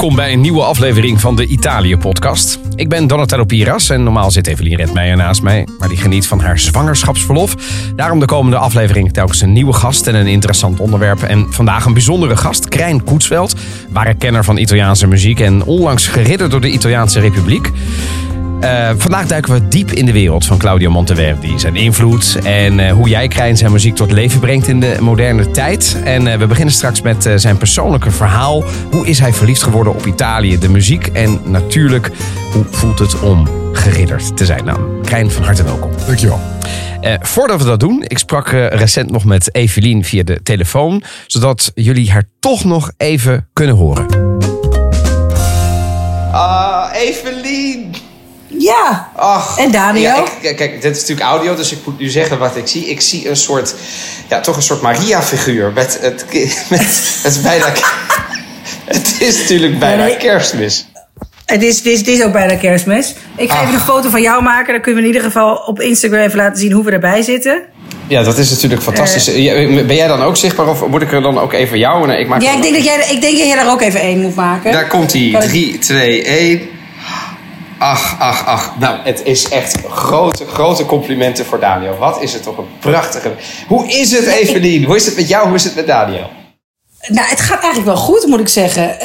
Welkom bij een nieuwe aflevering van de Italië-podcast. Ik ben Donatello Piras en normaal zit Evelien Redmeijer naast mij, maar die geniet van haar zwangerschapsverlof. Daarom de komende aflevering telkens een nieuwe gast en een interessant onderwerp. En vandaag een bijzondere gast, Krijn Koetsveld, ware kenner van Italiaanse muziek en onlangs geridderd door de Italiaanse Republiek. Uh, vandaag duiken we diep in de wereld van Claudio Monteverdi. Zijn invloed en uh, hoe jij Krijn zijn muziek tot leven brengt in de moderne tijd. En uh, we beginnen straks met zijn persoonlijke verhaal. Hoe is hij verliefd geworden op Italië, de muziek? En natuurlijk, hoe voelt het om geridderd te zijn? Nou, Krijn, van harte welkom. Dankjewel. voordat we dat doen, ik sprak recent nog met Evelien via de telefoon. Zodat jullie haar toch nog even kunnen horen. Ah, Evelien! Ja. Ach, en Daniel? Ja, ik, kijk, dit is natuurlijk audio, dus ik moet nu zeggen wat ik zie. Ik zie een soort, ja, toch een soort Maria-figuur. Met het, met, het is bijna, het is natuurlijk bijna nee, kerstmis. Het is, het, is, het is ook bijna kerstmis. Ik ga even een foto van jou maken. Dan kunnen we in ieder geval op Instagram even laten zien hoe we erbij zitten. Ja, dat is natuurlijk fantastisch. Uh, ben jij dan ook zichtbaar of moet ik er dan ook even jou? Nee, ik maak ja, ik denk, dat jij, ik denk dat jij er ook even één moet maken. Daar komt hij. 3, 2, 1. Ach, ach, ach. Nou, het is echt grote, grote complimenten voor Daniel. Wat is het toch een prachtige... Hoe is het, Evelien? Hoe is het met jou? Hoe is het met Daniel? Nou, het gaat eigenlijk wel goed, moet ik zeggen. Uh,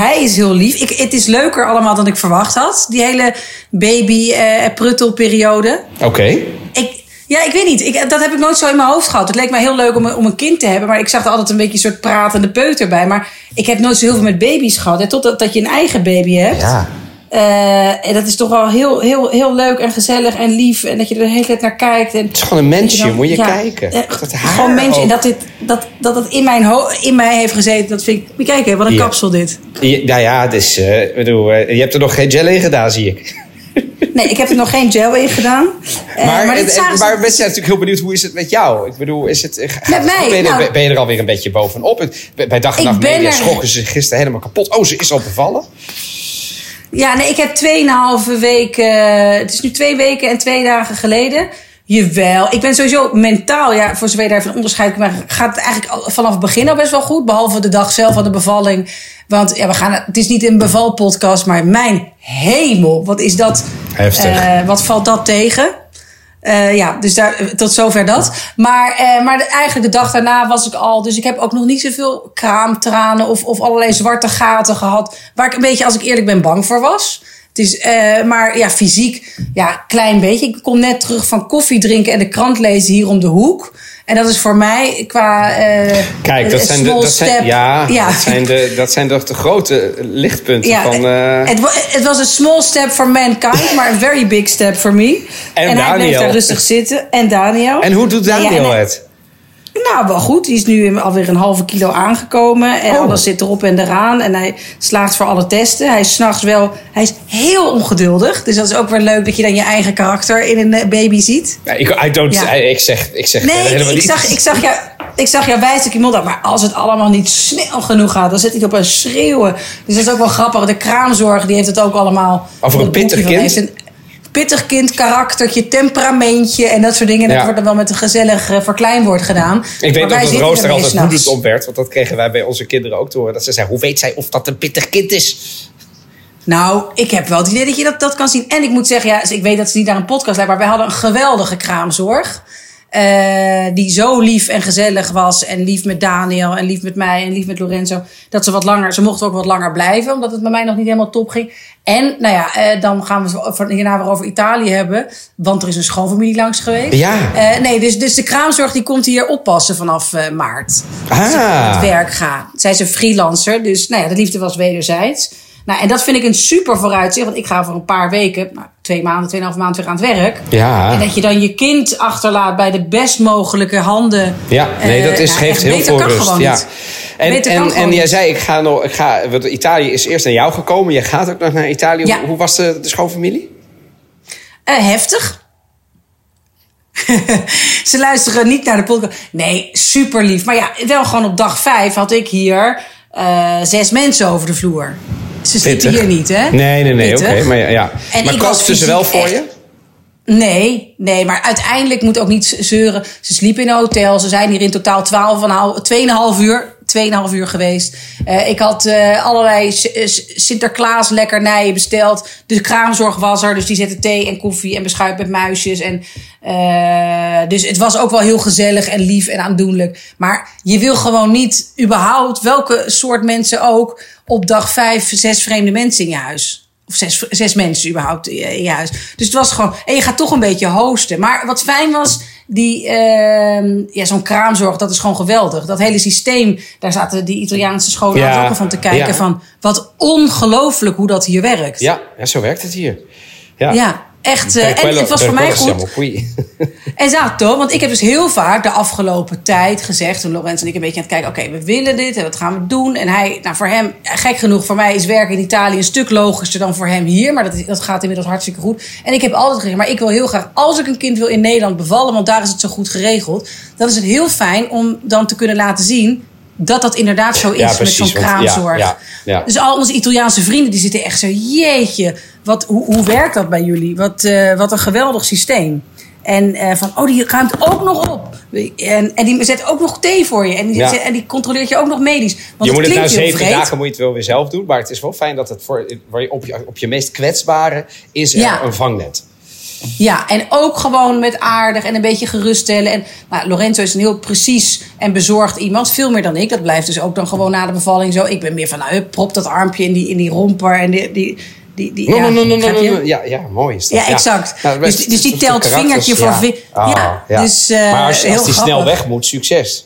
hij is heel lief. Ik, het is leuker allemaal dan ik verwacht had. Die hele baby-pruttelperiode. Uh, Oké. Ik, ja, ik weet niet. Ik, dat heb ik nooit zo in mijn hoofd gehad. Het leek mij heel leuk om, om een kind te hebben. Maar ik zag er altijd een beetje een soort pratende peuter bij. Maar ik heb nooit zo heel veel met baby's gehad. Totdat dat je een eigen baby hebt. Ja. Uh, en dat is toch wel heel, heel, heel leuk en gezellig en lief. En dat je er de hele tijd naar kijkt. En het is gewoon een mensje, dan, moet je ja, kijken. Dat haar gewoon een mensje. En dat, dit, dat, dat het in, mijn in mij heeft gezeten, dat vind ik... Moet je kijken, wat een ja. kapsel dit. Ja, nou ja, dus, uh, bedoel, je hebt er nog geen gel in gedaan, zie ik. Nee, ik heb er nog geen gel in gedaan. Maar, maar, maar mensen zijn natuurlijk heel benieuwd, hoe is het met jou? Ik bedoel, is het, met mij? Ben je, nou, ben je er alweer een beetje bovenop? Bij dag en nacht media schrokken ze gisteren helemaal kapot. Oh, ze is al bevallen? Ja, nee, ik heb tweeënhalve weken. Het is nu twee weken en twee dagen geleden. Jawel, ik ben sowieso mentaal, ja, voor zover je daar even onderscheid maar gaat het eigenlijk vanaf het begin al best wel goed. Behalve de dag zelf van de bevalling. Want ja, we gaan, het is niet een bevalpodcast, maar mijn hemel, wat is dat? Heftig. Uh, wat valt dat tegen? Uh, ja, dus daar, tot zover dat. Maar, uh, maar eigenlijk de dag daarna was ik al. Dus ik heb ook nog niet zoveel kraamtranen of, of allerlei zwarte gaten gehad. Waar ik een beetje, als ik eerlijk ben, bang voor was. Het is, maar ja, fysiek, ja, klein beetje. Ik kom net terug van koffie drinken en de krant lezen hier om de hoek. En dat is voor mij qua. Uh, Kijk, dat zijn, de, dat zijn, ja, ja, Dat, zijn de, dat zijn toch de grote lichtpunten ja, van. Uh... Het, het was een small step for mankind, maar een very big step for me. En, en Daniel. hij bleef daar rustig zitten. En Daniel. En hoe doet Daniel ja, het? Nou, wel goed. Die is nu alweer een halve kilo aangekomen. En oh. alles zit erop en eraan. En hij slaagt voor alle testen. Hij is s'nachts wel... Hij is heel ongeduldig. Dus dat is ook weer leuk dat je dan je eigen karakter in een baby ziet. Ja, ik, I don't, ja. ik zeg, ik zeg nee, helemaal ik niet. Zag, ik zag jou... Ik zag jou wijzen maar als het allemaal niet snel genoeg gaat, dan zit hij op een schreeuwen. Dus dat is ook wel grappig. De kraamzorg die heeft het ook allemaal. Over een pittig kind? Pittig kind, karaktertje, temperamentje en dat soort dingen. Ja. dat wordt dan wel met een gezellig uh, verkleinwoord gedaan. Ik weet wij dat Rooster ermee altijd woedend op werd. Want dat kregen wij bij onze kinderen ook te horen. Dat ze zei, hoe weet zij of dat een pittig kind is? Nou, ik heb wel het idee dat je dat, dat kan zien. En ik moet zeggen, ja, ik weet dat ze niet naar een podcast lijkt, maar wij hadden een geweldige kraamzorg. Eh, die zo lief en gezellig was. En lief met Daniel en lief met mij en lief met Lorenzo. Dat ze wat langer, ze mochten ook wat langer blijven. Omdat het bij mij nog niet helemaal top ging. En, nou ja, eh, dan gaan we het van hierna weer over Italië hebben. Want er is een schoonfamilie langs geweest. Ja. Eh, nee, dus, dus de kraamzorg die komt hier oppassen vanaf maart. Ah. Als ik aan het werk ga. Zij is een freelancer, dus nou ja, de liefde was wederzijds. Nou, en dat vind ik een super vooruitzicht. Want ik ga voor een paar weken, nou, twee maanden, tweeënhalf maand weer aan het werk. Ja. En dat je dan je kind achterlaat bij de best mogelijke handen. Ja, nee, dat is, Eh, geeft nou, heel veel rust. Ja. niet. En, Beter en, en jij zei, ik ga nog, ik ga, want Italië is eerst naar jou gekomen. Jij gaat ook nog naar Italië. Ja. Hoe, hoe was de, de schoonfamilie? Eh, heftig. Ze luisteren niet naar de podcast. Nee, super lief. Maar ja, wel gewoon op dag vijf had ik hier eh, zes mensen over de vloer. Ze zitten hier niet, hè? Nee, nee, nee, oké. Maar ja, ja. En maar kookten ze wel voor echt- je? Nee, nee, maar uiteindelijk moet ook niet zeuren. Ze sliepen in een hotel. Ze zijn hier in totaal 12,5 2,5 uur. 2,5 uur geweest. Eh, ik had eh, allerlei Sinterklaas lekkernijen besteld. De kraamzorg was er, dus die zette thee en koffie en beschuit met muisjes. En, eh, dus het was ook wel heel gezellig en lief en aandoenlijk. Maar je wil gewoon niet überhaupt, welke soort mensen ook, op dag vijf, zes vreemde mensen in je huis. Of zes, zes mensen überhaupt in je huis. Dus het was gewoon. En je gaat toch een beetje hosten. Maar wat fijn was. Die, ehm, ja, zo'n kraamzorg, dat is gewoon geweldig. Dat hele systeem, daar zaten die Italiaanse scholen Ja, ook al van te kijken. ja. Van wat ongelooflijk hoe dat hier werkt. Ja, ja, zo werkt het hier. Ja, Ja, echt. eh, en het was per voor mij goed. qui. Esatto, want ik heb dus heel vaak de afgelopen tijd gezegd, toen Lorenz en ik een beetje aan het kijken, oké, we willen dit en wat gaan we doen? En hij, nou voor hem, gek genoeg, voor mij is werken in Italië een stuk logischer dan voor hem hier, maar dat, dat gaat inmiddels hartstikke goed. En ik heb altijd gezegd, maar ik wil heel graag, als ik een kind wil in Nederland bevallen, want daar is het zo goed geregeld, dan is het heel fijn om dan te kunnen laten zien dat dat inderdaad zo is Ja, met zo'n kraamzorg. ja, ja. Dus al onze Italiaanse vrienden die zitten echt zo, jeetje, wat, hoe, hoe werkt dat bij jullie? Wat, eh, wat een geweldig systeem. En eh, van, oh, die ruimt ook nog op. En, en die zet ook nog thee voor je. En die, Ja. zet- en die controleert je ook nog medisch. Want je moet het heel zeven dagen moet je het wel weer zelf doen. Maar het is wel fijn dat het voor, waar je op, je, op je meest kwetsbare is er Ja. een vangnet. Ja, en ook gewoon met aardig en een beetje geruststellen. En nou, Lorenzo is een heel precies en bezorgd iemand. Veel meer dan ik. Dat blijft dus ook dan gewoon na de bevalling zo. Ik ben meer van, nou, hup, prop dat armpje in die, in die romper. En die, die, die, die No, ja, no, no, no, no, begrijp je? no, no. Ja, ja, mooi is dat. Ja, exact. Nou, Dus- dus die telt vingertje voor vi- Ah, Ja, dus, eh, maar als, die snel weg moet, succes.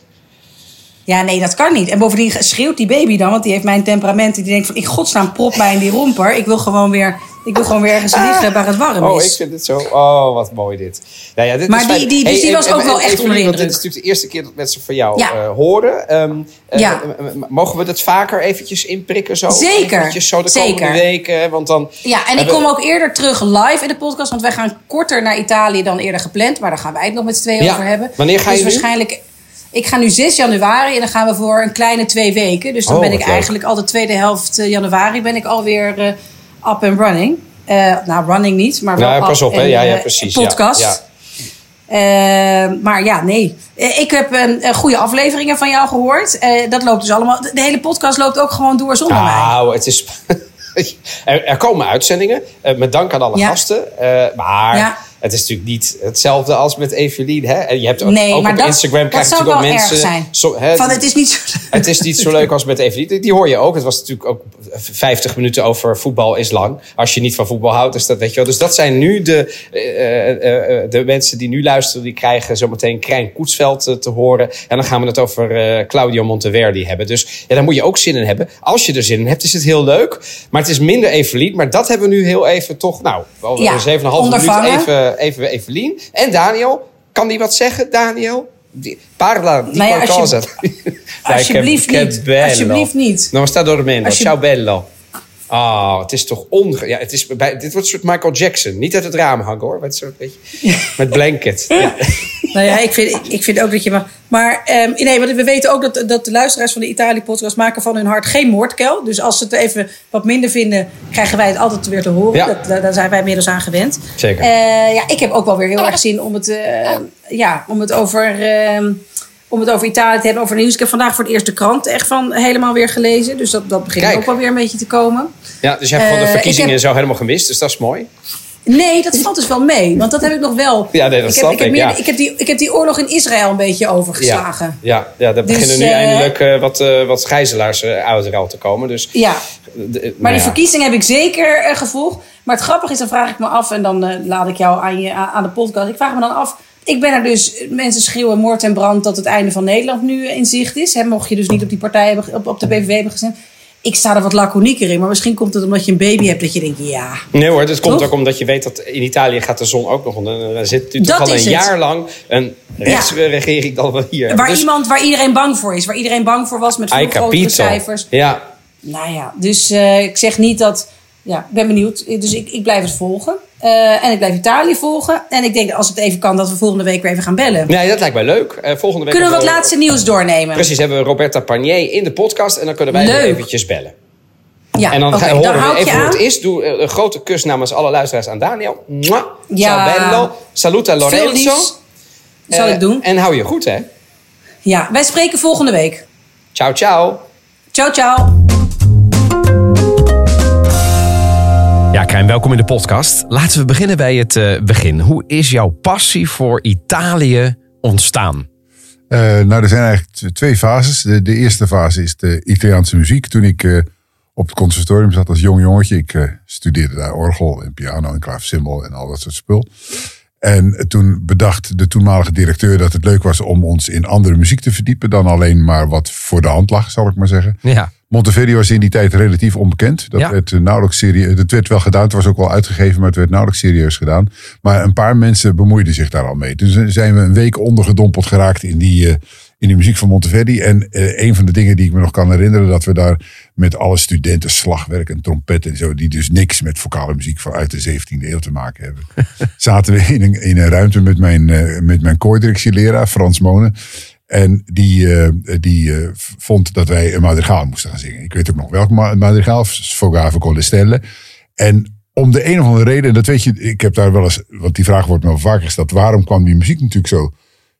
Ja, nee, dat kan niet. En bovendien schreeuwt die baby dan, want die heeft mijn temperament. Die denkt van, in godsnaam, prop mij in die romper. Ik wil gewoon weer, ik wil gewoon weer ergens liggen waar het warm Oh, is. ik vind het zo. Oh, wat mooi dit. Nou ja, dit Maar is die- dus die was ook wel echt onder Dit is natuurlijk de eerste keer dat mensen van jou eh, horen. Ehm, eh, Ja. mogen we dat vaker eventjes inprikken? Zo? Zeker, Eventjes zo de komende weken. Want dan Ja, en ik kom ook eerder terug live in de podcast. Want wij gaan korter naar Italië dan eerder gepland. Maar daar gaan wij het nog met z'n tweeën over hebben. Wanneer ga dus je nu? waarschijnlijk... Ik ga nu 6 januari en dan gaan we voor een kleine twee weken. Dus dan Oh, ben ik eigenlijk al de tweede helft eh, januari ben ik alweer up and running. Eh, nou, running niet, maar wel Nou, pas op, hè. Ja, ja, eh, precies. Ja, Podcast. ja. Eh, maar ja, nee. Ik heb een, goede afleveringen van jou gehoord. Eh, dat loopt dus allemaal. De hele podcast loopt ook gewoon door zonder mij. Nou, het is. er, er komen uitzendingen. met dank aan alle Ja. gasten. maar Ja. Het is natuurlijk niet hetzelfde als met Evelien. Hè? En je hebt ook, Nee, ook maar op dat, Instagram krijg je natuurlijk mensen. zijn. zo- hè, Van, het is niet zo... het is niet zo leuk als met Evelien. Die hoor je ook. Het was natuurlijk ook 50 minuten over voetbal is lang. Als je niet van voetbal houdt, dus dat weet je wel. Dus dat zijn nu de, eh, eh, eh, de mensen die nu luisteren. Die krijgen zometeen Krijn Koetsveld te horen. En dan gaan we het over Claudio Monteverdi hebben. Dus ja, daar moet je ook zin in hebben. Als je er zin in hebt, is het heel leuk. Maar het is minder Evelien. Maar dat hebben we nu heel even toch... Nou, wel Ja, een 7,5 minuut ondervangen. even, even Evelien. En Daniel. Kan die wat zeggen, Daniel? Die- Parla di Nou ja, qualcosa. Alsjeblieft niet. Alsjeblieft niet. Non sta dormendo. Ciao bello. Ah, het is toch onge... Ja, het is bij... Dit wordt een soort Michael Jackson. Niet uit het raam hangen hoor. Met, soort, beetje... met blanket. Ja. Nou ja, ik vind, ik vind ook dat je mag. Maar ehm, nee, want we weten ook dat, dat de luisteraars van de Italië-podcast maken van hun hart geen moordkuil. Dus als ze het even wat minder vinden, krijgen wij het altijd weer te horen. Ja. Dat, daar- daar zijn wij inmiddels aan gewend. Zeker. Eh, ja, ik heb ook wel weer heel erg zin om het, eh, ja, om het over. ehm, om het over Italië te hebben, over nieuws. Ik heb vandaag voor het eerst de krant echt van helemaal weer gelezen. Dus dat, dat begint Kijk. ook wel weer een beetje te komen. ja, dus je hebt van de Eh, verkiezingen heb- zo helemaal gemist. Dus dat is mooi. Nee, dat valt dus wel mee. Want dat heb ik nog wel. Ja, nee, dat ik, snap heb, ik, heb ik, meer- ja. ik, heb die, ik heb die oorlog in Israël een beetje Ja, overgeslagen. ja, ja daar Dus, beginnen nu eh, eindelijk eh, wat, wat gijzelaars uit de ruil te komen. Dus, Ja, de- maar nou die ja. verkiezing heb ik zeker gevolgd. Maar het grappige is, dan vraag ik me af... en dan laat ik jou aan, je, aan de podcast. Ik vraag me dan af... Ik ben er dus... Mensen schreeuwen moord en brand dat het einde van Nederland nu in zicht is. Hè, mocht je dus niet op die partij hebben, op, op de PVV hebben gestemd. Ik sta er wat laconieker in. Maar misschien komt het omdat je een baby hebt dat je denkt... Ja, Nee hoor, dat komt ook omdat je weet dat in Italië gaat de zon ook nog onder. Er zit natuurlijk al een het. jaar lang een rechtsregering dan wel hier. waar, Dus- iemand, waar iedereen bang voor is. Waar iedereen bang voor was met veel capito. cijfers. Ja, Nou ja, dus eh, ik zeg niet dat. Ja, ik ben benieuwd. Dus ik, ik blijf het volgen. Eh, en ik blijf Italië volgen. En ik denk dat als het even kan, dat we volgende week weer even gaan bellen. nee, dat lijkt mij leuk. Eh, volgende week Kunnen we wat laatste nieuws doornemen? Precies, hebben we Roberta Parnier in de podcast en dan kunnen wij Leuk. eventjes bellen. Ja, En dan oké, ga, horen je even hoe het is. Doe eh, een grote kus namens alle luisteraars aan Daniel. Mwah. Ja. Ciao bello. Saluta Lorenzo. liefs. Zal ik doen. En hou je goed hè. Ja, wij spreken volgende week. Ciao, ciao. Ciao, ciao. Ja, Krijn, welkom in de podcast. Laten we beginnen bij het eh, begin. Hoe is jouw passie voor Italië ontstaan? Uh, nou, er zijn eigenlijk twee fases. De, eerste fase is de Italiaanse muziek. Toen ik eh, op het conservatorium zat als jong jongetje. Ik eh, studeerde daar orgel en piano en klaversymbol en al dat soort spul. En toen bedacht de toenmalige directeur dat het leuk was om ons in andere muziek te verdiepen dan alleen maar wat voor de hand lag, zal ik maar zeggen. Ja, Monteverdi was in die tijd relatief onbekend. Dat Ja. werd eh, nauwelijks serieus. Dat werd wel gedaan. Het was ook wel uitgegeven, maar het werd nauwelijks serieus gedaan. Maar een paar mensen bemoeiden zich daar al mee. Dus eh, zijn we een week ondergedompeld geraakt in die, eh, in die muziek van Monteverdi. En eh, een van de dingen die ik me nog kan herinneren, dat we daar met alle studenten slagwerk en trompet en zo, die dus niks met vocale muziek vanuit de 17e eeuw te maken hebben. Zaten we in een, in een ruimte met mijn, eh, met mijn koordirectieleraar, Frans Monen. En die, eh, die vond dat wij een madrigaal moesten gaan zingen. Ik weet ook nog welk ma- madrigaal, Sfogave con le Stelle. En om de een of andere reden, en dat weet je, ik heb daar wel eens, want die vraag wordt me wel vaker gesteld. Waarom kwam die muziek natuurlijk zo,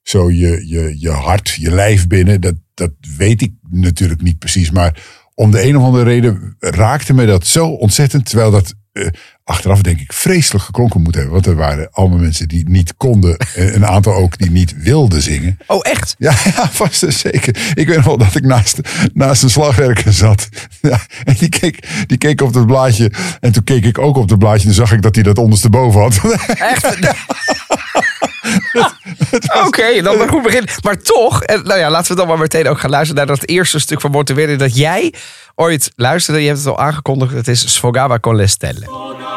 zo je, je, je hart, je lijf binnen? Dat, dat weet ik natuurlijk niet precies. Maar om de een of andere reden raakte me dat zo ontzettend. Terwijl dat eh, achteraf denk ik vreselijk geklonken moet hebben. Want er waren allemaal mensen die niet konden. En een aantal ook die niet wilden zingen. Oh, echt? Ja, ja, vast en zeker. Ik weet nog wel dat ik naast, naast een slagwerker zat. Ja, en die keek, die keek op het blaadje. En toen keek ik ook op het blaadje. En zag ik dat hij dat ondersteboven had. Echt? Oké, dan een goed begin. Maar toch, en nou ja, laten we dan maar meteen ook gaan luisteren naar dat eerste stuk van Monteverdi dat jij ooit luisterde. Je hebt het al aangekondigd. Het is Sfogava con le Stelle.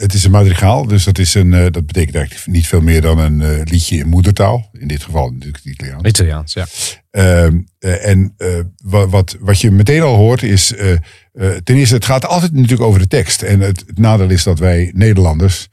Het is een madrigaal. Dus dat, is een, eh, dat betekent eigenlijk niet veel meer dan een eh, liedje in moedertaal. In dit geval natuurlijk het Italiaans. Italiaans, ja. Ehm, eh, en eh, wa- wat, wat je meteen al hoort is, ten eerste, het gaat altijd natuurlijk over de tekst. En het, het nadeel is dat wij Nederlanders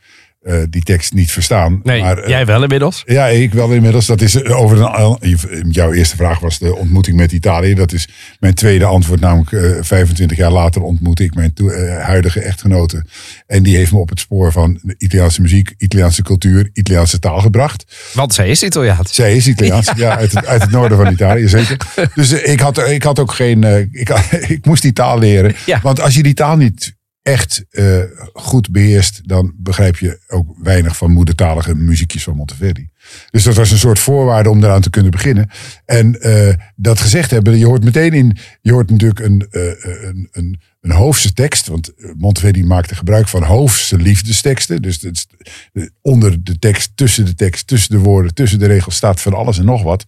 eh, die tekst niet verstaan. Nee, maar, eh, jij wel inmiddels. ja, ik wel inmiddels. Dat is eh, over een, jouw eerste vraag was de ontmoeting met Italië. Dat is mijn tweede antwoord, namelijk eh, 25 jaar later ontmoette ik mijn huidige echtgenote. En die heeft me op het spoor van de Italiaanse muziek, Italiaanse cultuur, Italiaanse taal gebracht. Want zij is Italiaans. Zij is Italiaans, ja, uit, het, uit het noorden van Italië, zeker. Dus ik, had, ik had ook geen. ik, ik moest die taal leren. Ja. Want als je die taal niet echt eh, goed beheerst, dan begrijp je ook weinig van moedertalige muziekjes van Monteverdi. Dus dat was een soort voorwaarde om eraan te kunnen beginnen. En eh, dat gezegd hebben, je hoort meteen in, je hoort natuurlijk een, eh, een, een, een hoofdse tekst. Want Monteverdi maakte gebruik van hoofdse liefdesteksten. Dus het de- onder de tekst, tussen de tekst, tussen de woorden, tussen de regels staat van alles en nog wat.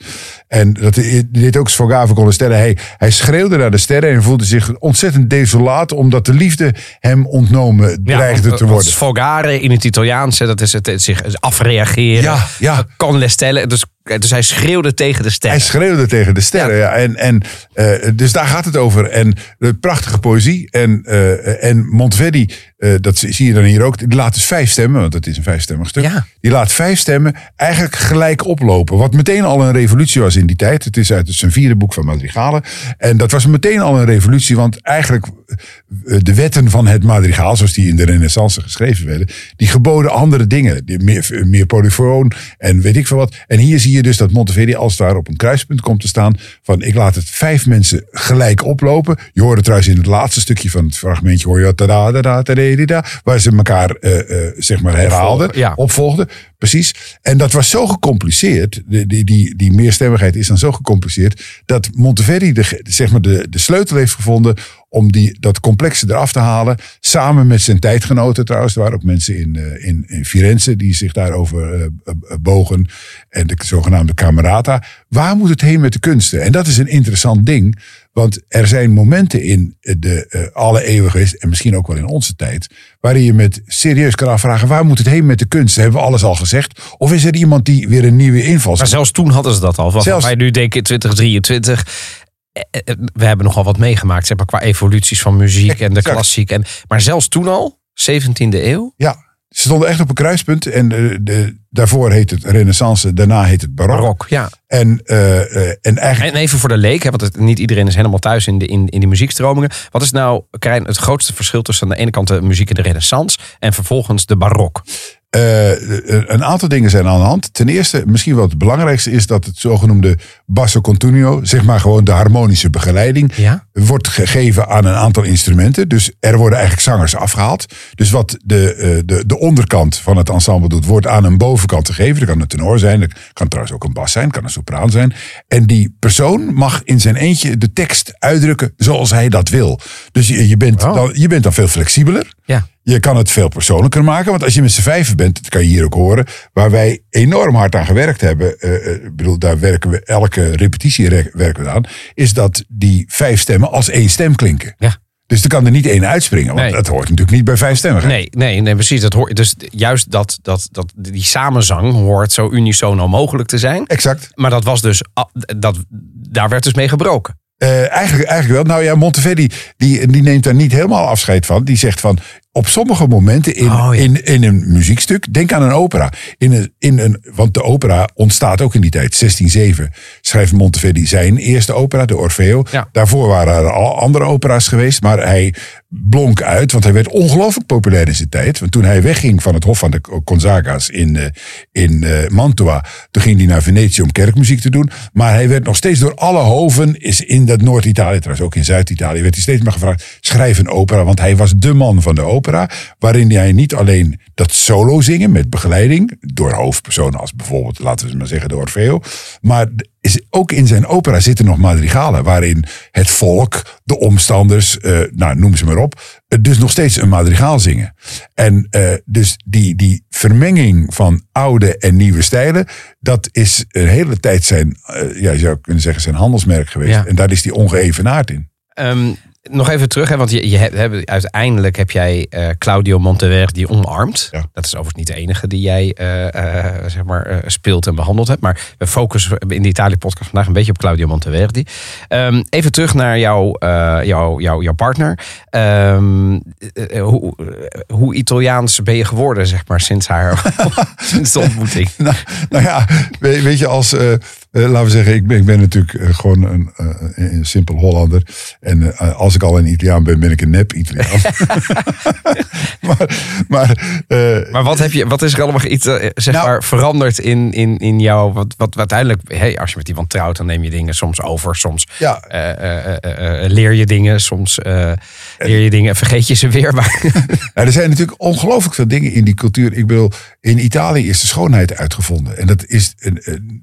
En dat dit ook Sfogave kon sterren. Hij, hij schreeuwde naar de sterren en voelde zich ontzettend desolaat. Omdat de liefde hem ontnomen dreigde te worden. Sfogare in het Italiaans, dat is het, het zich afreageren. Ja, ja. Con le Stelle. Dus, dus hij schreeuwde tegen de sterren. Hij schreeuwde tegen de sterren. Ja. En, en, eh, dus daar gaat het over. En de prachtige poëzie. En, eh, en Monteverdi, eh, dat zie je dan hier ook. Die laat dus vijf stemmen, want het is een vijfstemmig stuk. Ja. Die laat vijf stemmen eigenlijk gelijk oplopen. Wat meteen al een revolutie was in die tijd. Het is uit zijn vierde boek van Madrigalen. En dat was meteen al een revolutie. Want eigenlijk eh, de wetten van het madrigaal, zoals die in de renaissance geschreven werden. Die geboden andere dingen. Die Meer, meer polyfoon en weet ik veel wat. En hier zie je dus dat Monteverdi als daar op een kruispunt komt te staan. Van ik laat het vijf mensen gelijk oplopen. Je hoorde trouwens in het laatste stukje van het fragmentje. Hoor je tada, tada, tada, waar ze elkaar eh, eh, zeg maar herhaalden. Ja. Opvolgden. Precies. En dat was zo gecompliceerd. Die, die, die, die meerstemmigheid is dan zo gecompliceerd. Dat Monteverdi de, zeg maar de, de sleutel heeft gevonden om die, dat complexe eraf te halen. Samen met zijn tijdgenoten trouwens. Er waren ook mensen in, eh, in, in Firenze die zich daarover bogen. En de zogenaamde Camerata. Waar moet het heen met de kunsten? En dat is een interessant ding. Want er zijn momenten in de eh, alle eeuwen geweest, en misschien ook wel in onze tijd, waarin je met serieus kan afvragen, waar moet het heen met de kunst? Hebben we alles al gezegd? Of is er iemand die weer een nieuwe inval Maar zelfs toen hadden ze dat al. Wat Zelfs- wij nu denken 2023. eh, eh, We hebben nogal wat meegemaakt, zeg maar, qua evoluties van muziek en de klassiek. En, maar zelfs toen al, 17e eeuw. Ja, ze stonden echt op een kruispunt. En de, daarvoor heet het Renaissance, daarna heet het barok. Barok, ja. En, eh, eh, en eigenlijk, En even voor de leek, hè, want het, niet iedereen is helemaal thuis in, de, in, in die muziekstromingen. Wat is nou, Karijn, het grootste verschil tussen aan de ene kant de muziek in de renaissance en vervolgens de barok? eh, een aantal dingen zijn aan de hand. Ten eerste, misschien wel het belangrijkste is dat het zogenoemde basso continuo, zeg maar gewoon de harmonische begeleiding, Ja? Wordt gegeven aan een aantal instrumenten. Dus er worden eigenlijk zangers afgehaald. Dus wat de, eh, de, de onderkant van het ensemble doet, wordt aan een bovenkant gegeven. Dat kan een tenor zijn, dat kan trouwens ook een bas zijn, kan een sopraan zijn. En die persoon mag in zijn eentje de tekst uitdrukken zoals hij dat wil. Dus je, je, bent, dan, je bent dan veel flexibeler. Ja. Je kan het veel persoonlijker maken. Want als je met z'n vijven bent, dat kan je hier ook horen. Waar wij enorm hard aan gewerkt hebben. eh, eh, ik bedoel, daar werken we elke repetitie re- werken we aan. Is dat die vijf stemmen als één stem klinken. Ja. Dus er kan er niet één uitspringen. Want Nee. dat hoort natuurlijk niet bij vijf stemmen. Nee, nee, nee, precies. Dat hoort, dus juist dat, dat, dat, die samenzang hoort zo unisono mogelijk te zijn. Exact. Maar dat was dus, dat, daar werd dus mee gebroken. Eh, eigenlijk, eigenlijk wel. Nou ja, Monteverdi die, die neemt daar niet helemaal afscheid van. Die zegt van, op sommige momenten in, Oh, ja. in, in een muziekstuk, denk aan een opera. In een, in een, want de opera ontstaat ook in die tijd. 1607 schrijft Monteverdi zijn eerste opera, de Orfeo. Ja. Daarvoor waren er al andere opera's geweest. Maar hij blonk uit, want hij werd ongelooflijk populair in zijn tijd. Want toen hij wegging van het Hof van de Gonzaga's in, eh, in eh, Mantua, toen ging hij naar Venetië om kerkmuziek te doen. Maar hij werd nog steeds door alle hoven, is in dat Noord-Italië, trouwens ook in Zuid-Italië, werd hij steeds maar gevraagd, schrijf een opera. Want hij was de man van de opera, waarin hij niet alleen dat solo zingen met begeleiding, door hoofdpersonen als bijvoorbeeld, laten we maar zeggen, de Orfeo. Maar is, ook in zijn opera zitten nog madrigalen, waarin het volk, de omstanders, eh, nou, noem ze maar op, eh, dus nog steeds een madrigaal zingen. En eh, dus die, die vermenging van oude en nieuwe stijlen, dat is een hele tijd zijn, ja, je zou kunnen zeggen, zijn handelsmerk geweest. Ja. En daar is die ongeëvenaard in. Ehm, nog even terug, hè, want je, je hebt, uiteindelijk heb jij eh, Claudio Monteverdi omarmd. Ja. Dat is overigens niet de enige die jij eh, eh, zeg maar, speelt en behandeld hebt. Maar we focussen in de Italië-podcast vandaag een beetje op Claudio Monteverdi. Ehm, even terug naar jouw, partner. Ehm, eh, eh, hoe, hoe Italiaans ben je geworden, zeg maar, sinds haar sinds de ontmoeting? nou, nou ja, weet, weet je, als, eh, laten we zeggen, ik ben, ik ben natuurlijk eh, gewoon een, eh, een simpel Hollander. En als ik al een Italiaan ben, ben ik een nep Italiaan. maar maar Maar wat, heb je, wat is er allemaal iets, zeg Nou- maar, veranderd in, in, in jou? Wat, wat, wat uiteindelijk, hey, als je met iemand trouwt, dan neem je dingen soms over. Soms ja, leer je dingen, soms leer je dingen en vergeet je ze weer. Maar, Nou, er zijn natuurlijk ongelooflijk veel dingen in die cultuur. Ik bedoel, in Italië is de schoonheid uitgevonden. En dat, is,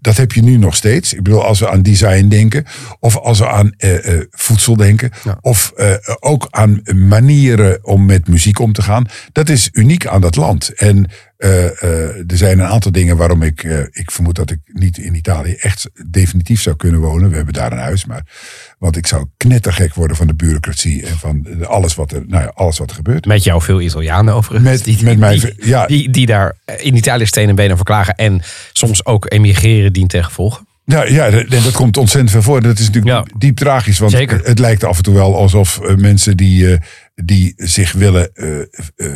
dat heb je nu nog steeds. Ik bedoel, als we aan design denken. Of als we aan eh, eh, voedsel denken. Ja. Of eh, ook aan manieren om met muziek om te gaan. Dat is uniek aan dat land. En eh, eh, er zijn een aantal dingen waarom ik, eh, ik vermoed dat ik niet in Italië echt definitief zou kunnen wonen. We hebben daar een huis, maar want ik zou knettergek worden van de bureaucratie en van alles wat er, nou ja, alles wat er gebeurt. met jou veel Italianen overigens. Met- die, met mij- die, ja. die, die daar in Italië steen en benen voor klagen. En soms ook emigreren dient ten gevolge. Ja, ja dat, dat komt ontzettend veel voor. Dat is natuurlijk Ja. diep tragisch. Want Zeker. het lijkt af en toe wel alsof mensen die, die zich willen eh, eh,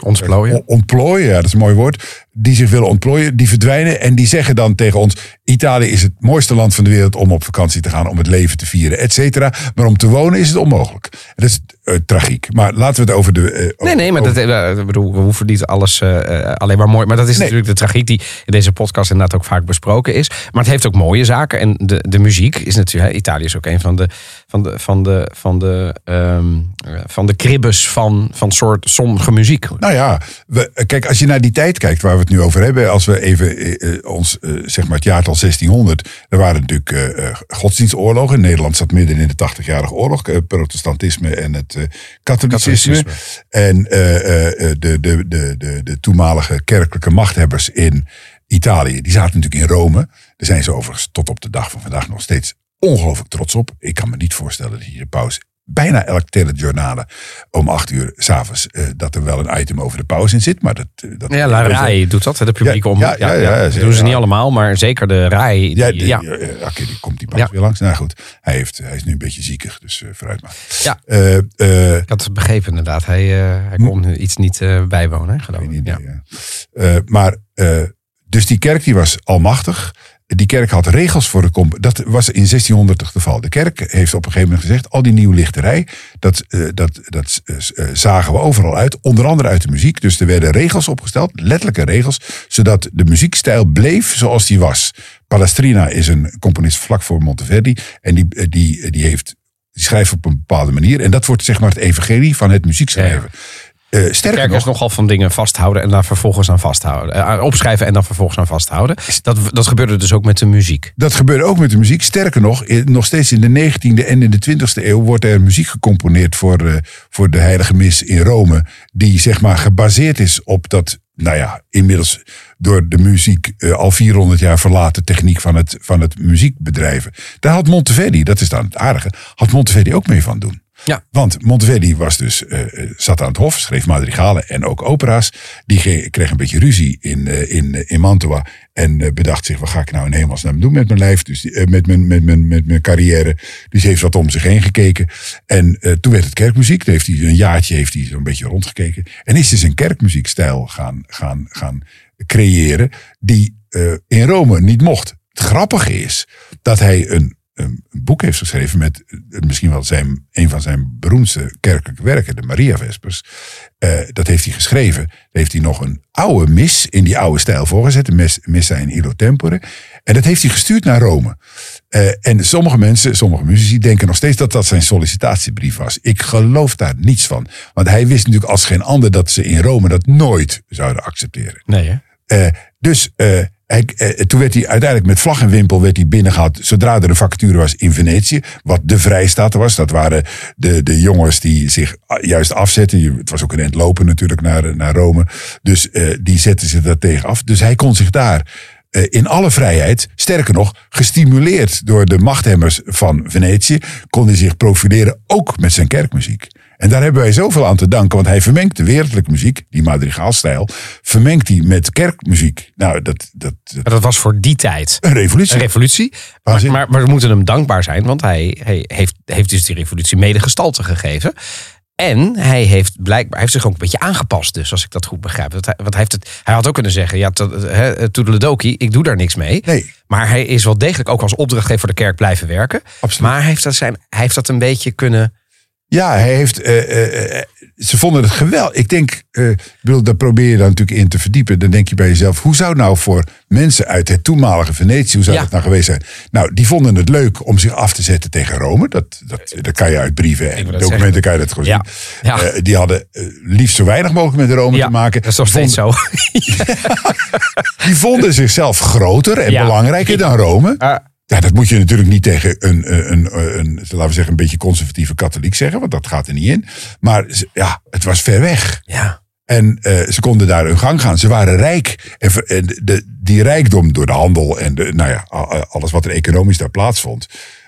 Ontplooien. on- ontplooien, ja, dat is een mooi woord. Die zich willen ontplooien, die verdwijnen. En die zeggen dan tegen ons: Italië is het mooiste land van de wereld om op vakantie te gaan, om het leven te vieren, et cetera. Maar om te wonen is het onmogelijk. Dat is eh, tragiek. Maar laten we het over de. eh, Nee, nee, maar over- dat, eh, bedoel, we hoeven niet alles alleen maar mooi. Maar dat is Nee. natuurlijk de tragiek die in deze podcast inderdaad ook vaak besproken is. Maar het heeft ook mooie zaken. En de, de muziek is natuurlijk, Italië is ook een van de, van de, van de, van de, eh, van de kribbes van, van soort sommige muziek. Nou ja, we, kijk, als je naar die tijd kijkt waar we het nu over hebben. Als we even ons, zeg maar het jaartal 1600. Er waren natuurlijk godsdienstoorlogen. Nederland zat midden in de 80-jarige oorlog. protestantisme en het katholicisme. En eh, eh, eh, de, de, de, de, de toenmalige kerkelijke machthebbers in Italië. Die zaten natuurlijk in Rome. Daar zijn ze overigens tot op de dag van vandaag nog steeds ongelooflijk trots op. Ik kan me niet voorstellen dat hier de paus bijna elk telejournalen om acht uur s'avonds uh, dat er wel een item over de paus in zit. Maar dat, eh, dat ja, La RAI doet dat, de publieke Ja, om. ja, ja, ja, dat doen ze niet allemaal, maar zeker de RAI. die- Ja, Ja, die, ja, eh, oké, die komt die paus Ja. weer langs. Nou goed, hij, heeft, hij is nu een beetje ziekig, dus eh, vooruit maar. Ja. Eh, Ik had het begrepen inderdaad. Hij, hij kon nu iets niet bijwonen, geloof ik. idee, Ja. ja. Maar, dus die kerk die was almachtig. Die kerk had regels voor de comp. Dat was in 1600 het geval. De kerk heeft op een gegeven moment gezegd: al die nieuwe lichterij, dat, eh, dat, dat eh, eh, zagen we overal uit. Onder andere uit de muziek. Dus er werden regels opgesteld, letterlijke regels, zodat de muziekstijl bleef zoals die was. Palestrina is een componist vlak voor Monteverdi. En die, eh, die, die, heeft, die schrijft op een bepaalde manier. En dat wordt zeg maar het evangelie van het muziekschrijven. Eh, sterker Kerkers nog, nogal van dingen vasthouden en daar vervolgens aan vasthouden. Eh, opschrijven en dan vervolgens aan vasthouden. Dat, dat gebeurde dus ook met de muziek. Dat gebeurde ook met de muziek. Sterker nog, in- nog steeds in de 19e en in de 20e eeuw wordt er muziek gecomponeerd voor, eh, voor de Heilige Mis in Rome. Die zeg maar gebaseerd is op dat, nou ja, inmiddels door de muziek al 400 jaar verlaten techniek van het, van het muziekbedrijven. Daar had Monteverdi, dat is dan het aardige, had Monteverdi ook mee van doen. Ja. Want Monteverdi was dus, eh, eh, zat aan het hof, schreef madrigalen en ook opera's. Die kreeg een beetje ruzie in, eh, in, in Mantua. En bedacht zich, wat ga ik nou in hemelsnaam doen met mijn lijf? Dus, met, mijn, met, mijn, met mijn carrière. Dus heeft wat om zich heen gekeken. En toen werd het kerkmuziek. Toen heeft hij een jaartje heeft hij zo'n beetje rondgekeken. En is dus een kerkmuziekstijl gaan, gaan, gaan creëren. Die in Rome niet mocht. Het grappige is dat hij een een boek heeft geschreven met eh, misschien wel zijn, een van zijn beroemdste kerkelijke werken, de Maria Vespers. Eh, dat heeft hij geschreven. Daar heeft hij nog een oude mis in die oude stijl voorgezet, de mes- Missa in Illo Tempore. En dat heeft hij gestuurd naar Rome. Eh, en sommige mensen, sommige muzici denken nog steeds dat dat zijn sollicitatiebrief was. Ik geloof daar niets van. Want hij wist natuurlijk als geen ander dat ze in Rome dat nooit zouden accepteren. Nee, hè? Dus eh, hij, eh, toen werd hij uiteindelijk met vlag en wimpel werd hij binnengehaald. Zodra er een vacature was in Venetië. Wat de vrijstaat was. Dat waren de, de jongens die zich a- juist afzetten. Het was ook een eind lopen natuurlijk naar, naar Rome. Dus eh, die zetten zich daar tegen af. Dus hij kon zich daar in alle vrijheid, sterker nog, gestimuleerd door de machthebbers van Venetië, kon hij zich profileren ook met zijn kerkmuziek. En daar hebben wij zoveel aan te danken, want hij vermengt de wereldlijke muziek, die madrigaalstijl, vermengt hij met kerkmuziek. Nou, dat, dat, dat dat was voor die tijd een revolutie. een revolutie. Maar, maar, maar we moeten hem dankbaar zijn, want hij, hij heeft, heeft dus die revolutie mede gestalte gegeven. En hij heeft blijkbaar hij heeft zich ook een beetje aangepast, dus als ik dat goed begrijp. Want hij, want hij, heeft het, hij had ook kunnen zeggen: ja, to- hè, toedeledokie, ik doe daar niks mee. Nee. Maar hij is wel degelijk ook als opdrachtgever voor de kerk blijven werken. Absoluut. Maar hij heeft dat, zijn, hij heeft dat een beetje kunnen. Ja, hij heeft. eh, eh, eh, ze vonden het geweldig. Ik denk, bedoel, daar probeer je dan natuurlijk in te verdiepen. Dan denk je bij jezelf, hoe zou nou voor mensen uit het toenmalige Venetië, hoe zou Ja. dat nou geweest zijn? Nou, die vonden het leuk om zich af te zetten tegen Rome. Dat, dat, dat kan je uit brieven en documenten zeggen. kan je dat gewoon Ja. zien. Ja. Die hadden liefst zo weinig mogelijk met Rome te maken. dat is nog steeds vonden- zo. Die vonden zichzelf groter en belangrijker dan Rome. Ja, dat moet je natuurlijk niet tegen een, een, een, een, laten we zeggen, een beetje conservatieve katholiek zeggen, want dat gaat er niet in. Maar ja, het was ver weg. Ja. En eh, ze konden daar hun gang gaan. Ze waren rijk. En, de, die rijkdom door de handel en de, nou ja, alles wat er economisch daar plaatsvond,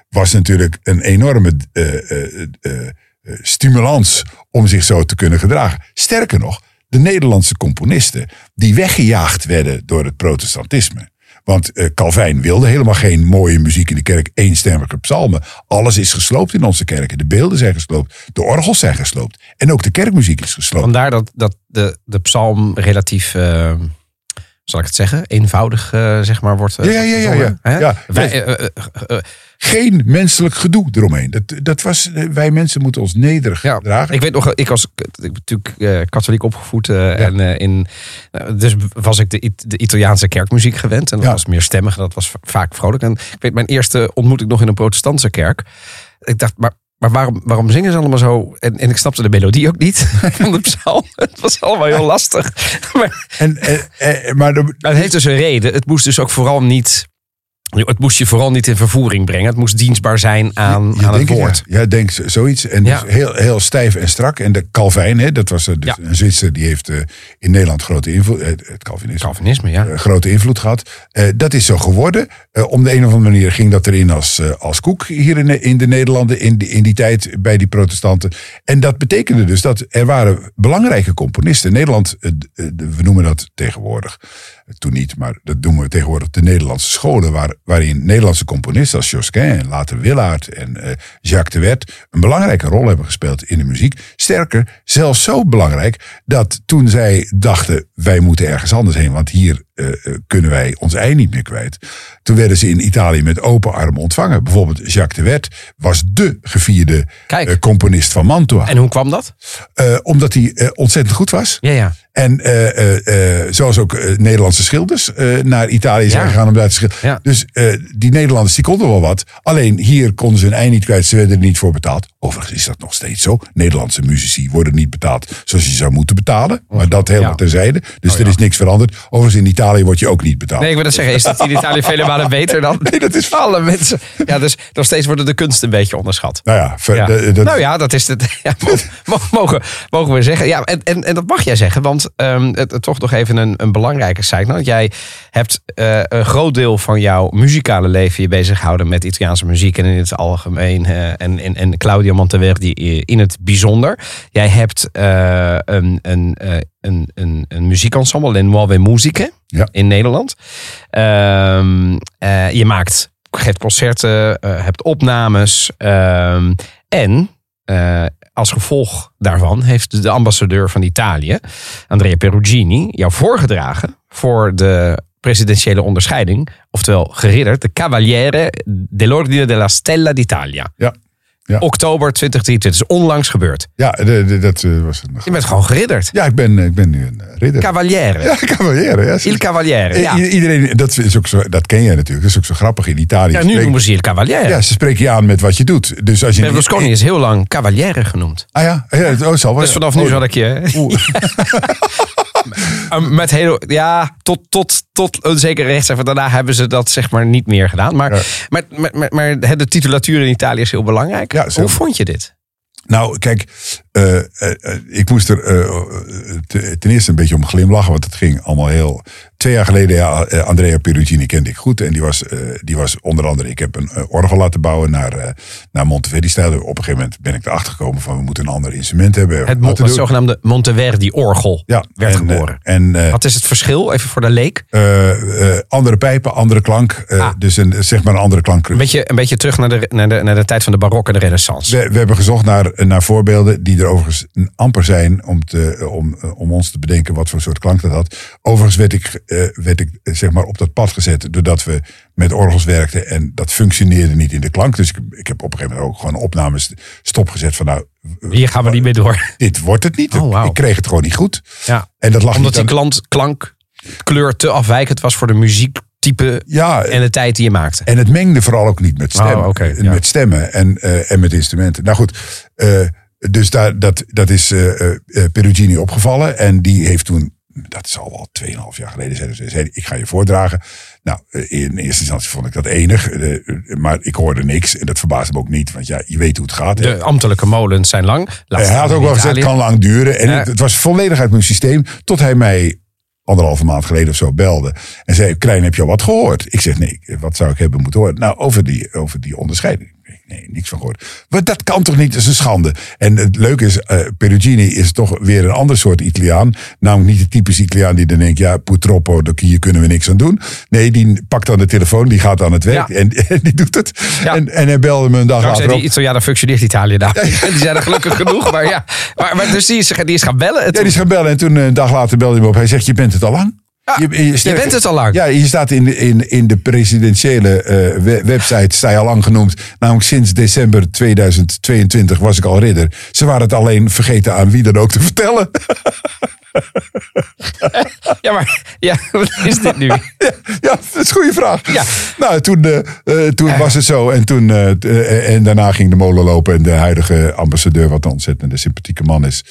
was natuurlijk een enorme eh, eh, eh, eh, stimulans om zich zo te kunnen gedragen. Sterker nog, de Nederlandse componisten die weggejaagd werden door het protestantisme. Want eh, Calvijn wilde helemaal geen mooie muziek in de kerk, eenstemmige psalmen. Alles is gesloopt in onze kerken. De beelden zijn gesloopt, de orgels zijn gesloopt. En ook de kerkmuziek is gesloopt. Vandaar dat, dat de, de psalm relatief, eh, zal ik het zeggen, eenvoudig eh, zeg maar wordt. Ja, ja, ja, ja, ja. Wij, Geen menselijk gedoe eromheen. Dat, dat was, eh, wij mensen moeten ons nederig ja, gedragen. ik weet nog, ik was ik natuurlijk eh, katholiek opgevoed eh, en eh, in, dus was ik de, de Italiaanse kerkmuziek gewend en dat Ja. was meer stemmig, dat was va- vaak vrolijk. En ik weet, mijn eerste ontmoeting nog in een protestantse kerk. Ik dacht, maar maar waarom, waarom zingen ze allemaal zo? En, en ik snapte de melodie ook niet van de psalm. Het was allemaal heel lastig. Maar En, eh, eh, maar de- Maar het heeft dus een reden. Het moest dus ook vooral niet Het moest je vooral niet in vervoering brengen. Het moest dienstbaar zijn aan, Je aan het woord. Ja, ja denk zoiets. En Ja. dus heel, heel stijf en strak. En de Calvijn, hè, dat was eh, dus Ja. een Zwitser, die heeft eh, in Nederland grote invloed. eh, Het Calvinisme. Calvinisme, ja. grote invloed gehad. Eh, dat is zo geworden. Om de een of andere manier ging dat erin als, als koek hier in, in de Nederlanden in, die- in die tijd bij die protestanten. En dat betekende dus dat er waren belangrijke componisten. Nederland, we noemen dat tegenwoordig, toen niet, maar dat noemen we tegenwoordig de Nederlandse scholen, waar, waarin Nederlandse componisten als Josquin en later Willaert en eh, Jacques de Wet een belangrijke rol hebben gespeeld in de muziek. Sterker, zelfs zo belangrijk dat toen zij dachten, wij moeten ergens anders heen, want hier eh, eh, kunnen wij ons ei niet meer kwijt. Toen werden ze in Italië met open armen ontvangen. Bijvoorbeeld Jacques de Wet was dé gevierde eh, componist van Mantua. En hoe kwam dat? Omdat hij ontzettend goed was. Ja, ja. En zoals ook Nederlandse schilders naar Italië zijn Ja. gegaan om daar te schilderen. Ja. Dus die Nederlanders die konden wel wat. Alleen hier konden ze hun ei niet kwijt. Ze werden er niet voor betaald. Overigens is dat nog steeds zo. Nederlandse muzici worden niet betaald zoals je zou moeten betalen. Maar dat helemaal Ja. terzijde. Dus Oh, er is niks veranderd. Overigens in Italië word je ook niet betaald. Nee, ik wil dat zeggen. Is dat in Italië vele malen beter dan Nee, dat is alle mensen? Ja, dus nog steeds worden de kunsten een beetje onderschat. Nou ja, ver- Ja. de- dat- nou ja, dat is het. Ja, mo- mo- mogen, mogen we zeggen. Ja, en, en, en dat mag jij zeggen, want ehm, het, toch nog even een, een belangrijke site. Want jij hebt eh, een groot deel van jouw muzikale leven je bezig gehouden met Italiaanse muziek en in het algemeen. eh, en, en, en Claudio Monteverdi in het bijzonder. Jij hebt eh, een, een, een, een, een muziekensemble, Le Nuove Musiche, Ja. in Nederland. Ehm, eh, je maakt, geeft concerten, eh, hebt opnames. ehm, en eh, als gevolg daarvan heeft de ambassadeur van Italië, Andrea Perugini, jou voorgedragen voor de presidentiële onderscheiding, oftewel geridderd, de Cavaliere dell'Ordine della Stella d'Italia. Ja. Ja. Oktober 2023, is onlangs gebeurd. ja, de- de- dat eh, was een. Je bent gewoon geridderd. Ja, ik ben, ik ben nu een eh, ridder. Cavaliere. Ja, cavaliere. Ja, Il Cavaliere. Ja, I- Iedereen, dat, is ook zo, dat ken jij natuurlijk. Dat is ook zo grappig in Italië. ja nu Spreken- noemen ze Il Cavaliere. Ja, ze spreken je aan met wat je doet. Dus als je Berlusconi is heel lang Cavaliere genoemd. Ah ja, ja het oh, zal wel. Dus vanaf nu Oh, zal ik je. Met heel, ja, tot, tot, tot een zekere rechtszaak. Daarna hebben ze dat zeg maar niet meer gedaan. Maar, Ja. maar, maar, maar, maar de titulatuur in Italië is heel belangrijk. Ja. Hoe vond je dit? Nou, kijk, eh, eh, eh, ik moest er te- ten eerste een beetje om glimlachen, want het ging allemaal heel. Twee jaar geleden, ja, eh, Andrea Perugini kende ik goed. En die was, eh, die was onder andere, ik heb een eh, orgel laten bouwen naar, naar Monteverdi-stijl. Op een gegeven moment ben ik erachter gekomen van we moeten een ander instrument hebben. Het, mo- het zogenaamde Monteverdi-orgel ja, werd en, geboren. En Wat is het verschil, even voor de leek? andere pijpen, andere klank. Ah. Dus een, zeg maar een andere klank. Een beetje, een beetje terug naar de, naar, de, naar de tijd van de barok en de renaissance. We, we hebben gezocht naar, naar voorbeelden die er overigens amper zijn om, te, om, om ons te bedenken wat voor soort klank dat had. Overigens werd ik, eh, werd ik eh, zeg maar op dat pad gezet doordat we met orgels werkten en dat functioneerde niet in de klank. Dus ik, ik heb op een gegeven moment ook gewoon opnames stopgezet van nou, Hier gaan we niet mee door. dit wordt het niet. Oh. Ik kreeg het gewoon niet goed. Ja. En dat lag Omdat die klant, klank, kleur te afwijkend was voor de muziektype Ja, en de tijd die je maakte. En het mengde vooral ook niet met stemmen. Oh, Eh, ja. Met stemmen en, eh, en met instrumenten. Nou goed, dus daar, dat, dat is Perugini opgevallen. En die heeft toen, dat is al wel 2,5 jaar geleden, zei, ze, zei, ik ga je voordragen. Nou, eh, in eerste instantie vond ik dat enig. eh, eh, maar ik hoorde niks. En dat verbaasde me ook niet. Want ja, je weet hoe het gaat. hè. De ambtelijke molens zijn lang. Laat Hij had ook wel gezegd, het kan lang duren. En Ja. het, het was volledig uit mijn systeem. Tot hij mij anderhalve maand geleden of zo belde. En zei, Klein, heb je al wat gehoord? Ik zeg, nee, wat zou ik hebben moeten horen? Nou, over die, over die onderscheiding. Nee, niks van gehoord. Maar dat kan toch niet? Dat is een schande. En het leuke is, eh, Perugini is toch weer een ander soort Italiaan. Namelijk niet de typische Italiaan die dan denkt, ja, purtroppo, dat- hier kunnen we niks aan doen. Nee, die pakt dan de telefoon, die gaat aan het werk Ja. en, en die doet het. Ja. En, en hij belde me een dag Dankzij later die op. Italianen functioneert Italië daar. En die zijn er gelukkig genoeg. Maar ja, maar, maar dus die is, die is gaan bellen. En Ja, toen- die is gaan bellen en toen eh, een dag later belde hij me op. Hij zegt, je bent het al lang. Ah, je bent het al lang. Ja, je staat in de, in, in de presidentiële eh, we- website, sta je al lang genoemd. Namelijk sinds december 2022 was ik al ridder. Ze waren het alleen vergeten aan wie dan ook te vertellen. Ja, maar ja, wat is dit nu? Ja, dat is een goede vraag. Ja. Nou, toen, eh, toen was het zo. En, toen, eh, en daarna ging de molen lopen. En de huidige ambassadeur, wat een sympathieke man is,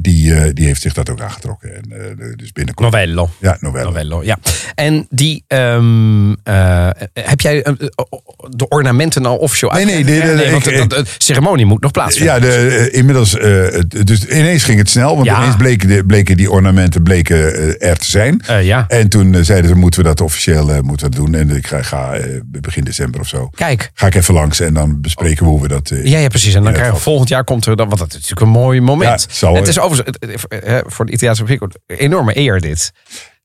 die, die heeft zich dat ook aangetrokken. En, dus binnenkort. Novello. Ja, Novello. Novello, ja. En die, eh, heb jij de ornamenten al officieel Nee, nee, uitgegeven? nee, nee, want ik- de, de- ceremonie moet nog plaatsvinden. Ja, de, inmiddels. dus ineens ging het snel. Want Ja. ineens bleken, de, bleken die ornamenten bleken, eh, er te zijn. Eh, ja. En toen eh, zeiden ze: moeten we dat officieel eh, moeten we doen? En ik ga, ga eh, begin december of zo. Kijk. Ga ik even langs en dan bespreken we hoe we dat. eh, Ja, ja, precies. En dan krijgen we volgend jaar komt er dan, want dat is natuurlijk een mooi moment. Ja, het zal, het eh, is overigens eh, voor de Italiaanse publiek een enorme eer dit.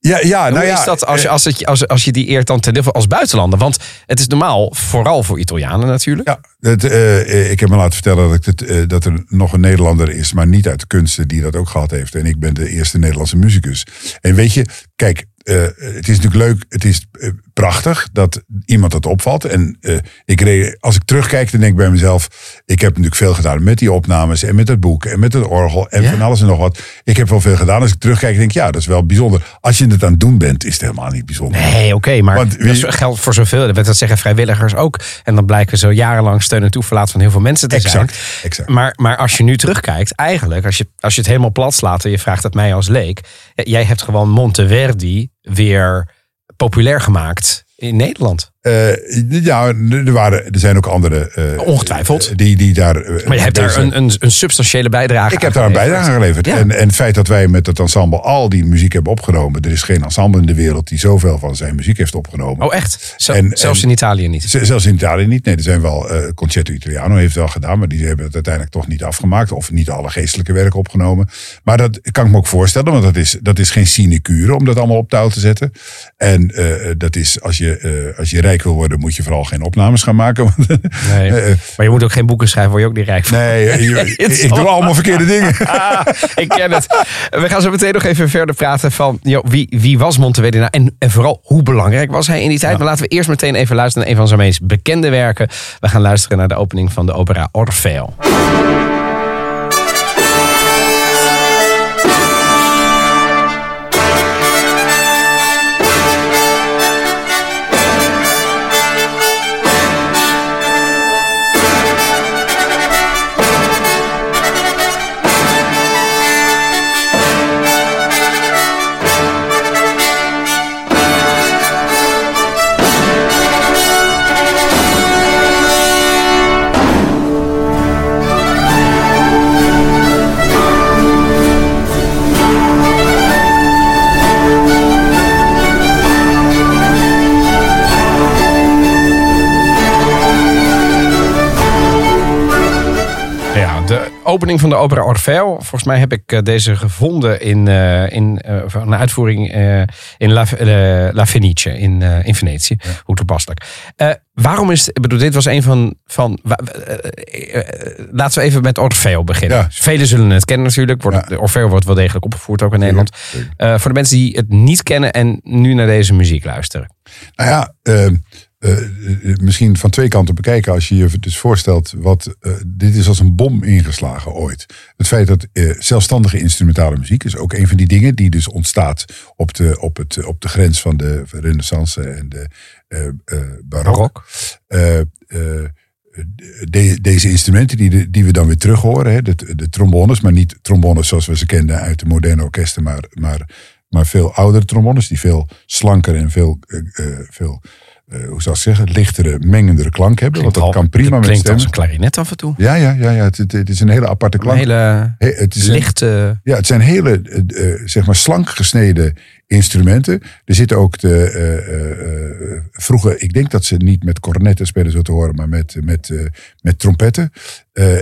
Ja, ja, Hoe nou ja. is dat als je, eh, als, het, als, als je die eert dan ten deel als buitenlander? Want het is normaal vooral voor Italianen natuurlijk. Ja, het, eh, ik heb me laten vertellen dat, ik het, eh, dat er nog een Nederlander is, maar niet uit de kunsten, die dat ook gehad heeft. En ik ben de eerste Nederlandse muzikus. En weet je, kijk, het is natuurlijk leuk, het is prachtig dat iemand dat opvalt. En eh, ik als ik terugkijk, dan denk ik bij mezelf, ik heb natuurlijk veel gedaan met die opnames en met het boek en met het orgel en Ja. van alles en nog wat. Ik heb wel veel gedaan. Als ik terugkijk, denk ik, ja, dat is wel bijzonder. Als je het aan het doen bent, is het helemaal niet bijzonder. Nee, oké, maar Want dat geldt voor zoveel. Dat zeggen vrijwilligers ook. En dan blijken zo jarenlang steun en toeverlaat van heel veel mensen te Exact, zijn. exact. Maar, maar als je nu terugkijkt, eigenlijk, als je, als je het helemaal plat slaat en je vraagt het mij als leek. eh, Jij hebt gewoon Monteverdi weer populair gemaakt in Nederland. Eh, ja, er, waren, er zijn ook andere. eh, Ongetwijfeld. eh, Die, die daar. Maar je hebt daar een, een, een substantiële bijdrage Ik heb daar een bijdrage aan geleverd. Ja. En, en het feit dat wij met het ensemble al die muziek hebben opgenomen. Er is geen ensemble in de wereld die zoveel van zijn muziek heeft opgenomen. Oh, echt? Zo- En- zelfs en- in Italië niet. Zelfs in Italië niet. Nee, er zijn wel. Concerto Italiano heeft wel gedaan. Maar die hebben het uiteindelijk toch niet afgemaakt. Of niet alle geestelijke werken opgenomen. Maar dat kan ik me ook voorstellen. Want dat is, dat is geen sinecure om dat allemaal op touw te zetten. En dat is. Als je, als je rijk wil worden, moet je vooral geen opnames gaan maken. Nee. eh, eh, Maar je moet ook geen boeken schrijven, word je ook niet rijk van. Nee, je- Het ik, doe allemaal- verkeerde dingen. Ah, ik ken het. We gaan zo meteen nog even verder praten van joh, wie, wie was Monteverdi nou en, en vooral hoe belangrijk was hij in die tijd. Maar laten we eerst meteen even luisteren naar een van zijn meest bekende werken. We gaan luisteren naar de opening van de opera Orfeo. Opening van de opera Orfeo. Volgens mij heb ik eh, deze gevonden in, eh, in van een uitvoering in La, La Fenice in, in Venetië. Hoe toepasselijk. Waarom is, ik bedoel, dit was een van, van laten we even met Orfeo beginnen. Ja. Velen zullen het kennen natuurlijk. Wordt, Ja. de Orfeo wordt wel degelijk opgevoerd ook in Nederland. voor de mensen die het niet kennen en nu naar deze muziek luisteren. Nou ja, eh, eh, misschien van twee kanten bekijken. Als je je dus voorstelt, wat, eh, dit is als een bom ingeslagen ooit. Het feit dat zelfstandige instrumentale muziek is ook een van die dingen die dus ontstaat op de, op het, op de grens van de renaissance en de barok. Barok. De- deze instrumenten die, die we dan weer terug horen, hè, de, de trombones, maar niet trombones zoals we ze kenden uit de moderne orkesten, maar, maar, maar veel oudere trombones die veel slanker en veel, veel eh, hoe zou ik zeggen, lichtere, mengendere klank hebben. want dat al- kan prima met klinkt als stemmen. een klarinet af en toe. Ja, ja, ja, ja het, het, het is een hele aparte Een klank. hele He- het is een- lichte... ja, het zijn hele, eh, eh, zeg maar, slank gesneden instrumenten. Er zitten ook de, vroeger, ik denk dat ze niet met cornetten spelen zo te horen, maar met, met, met trompetten.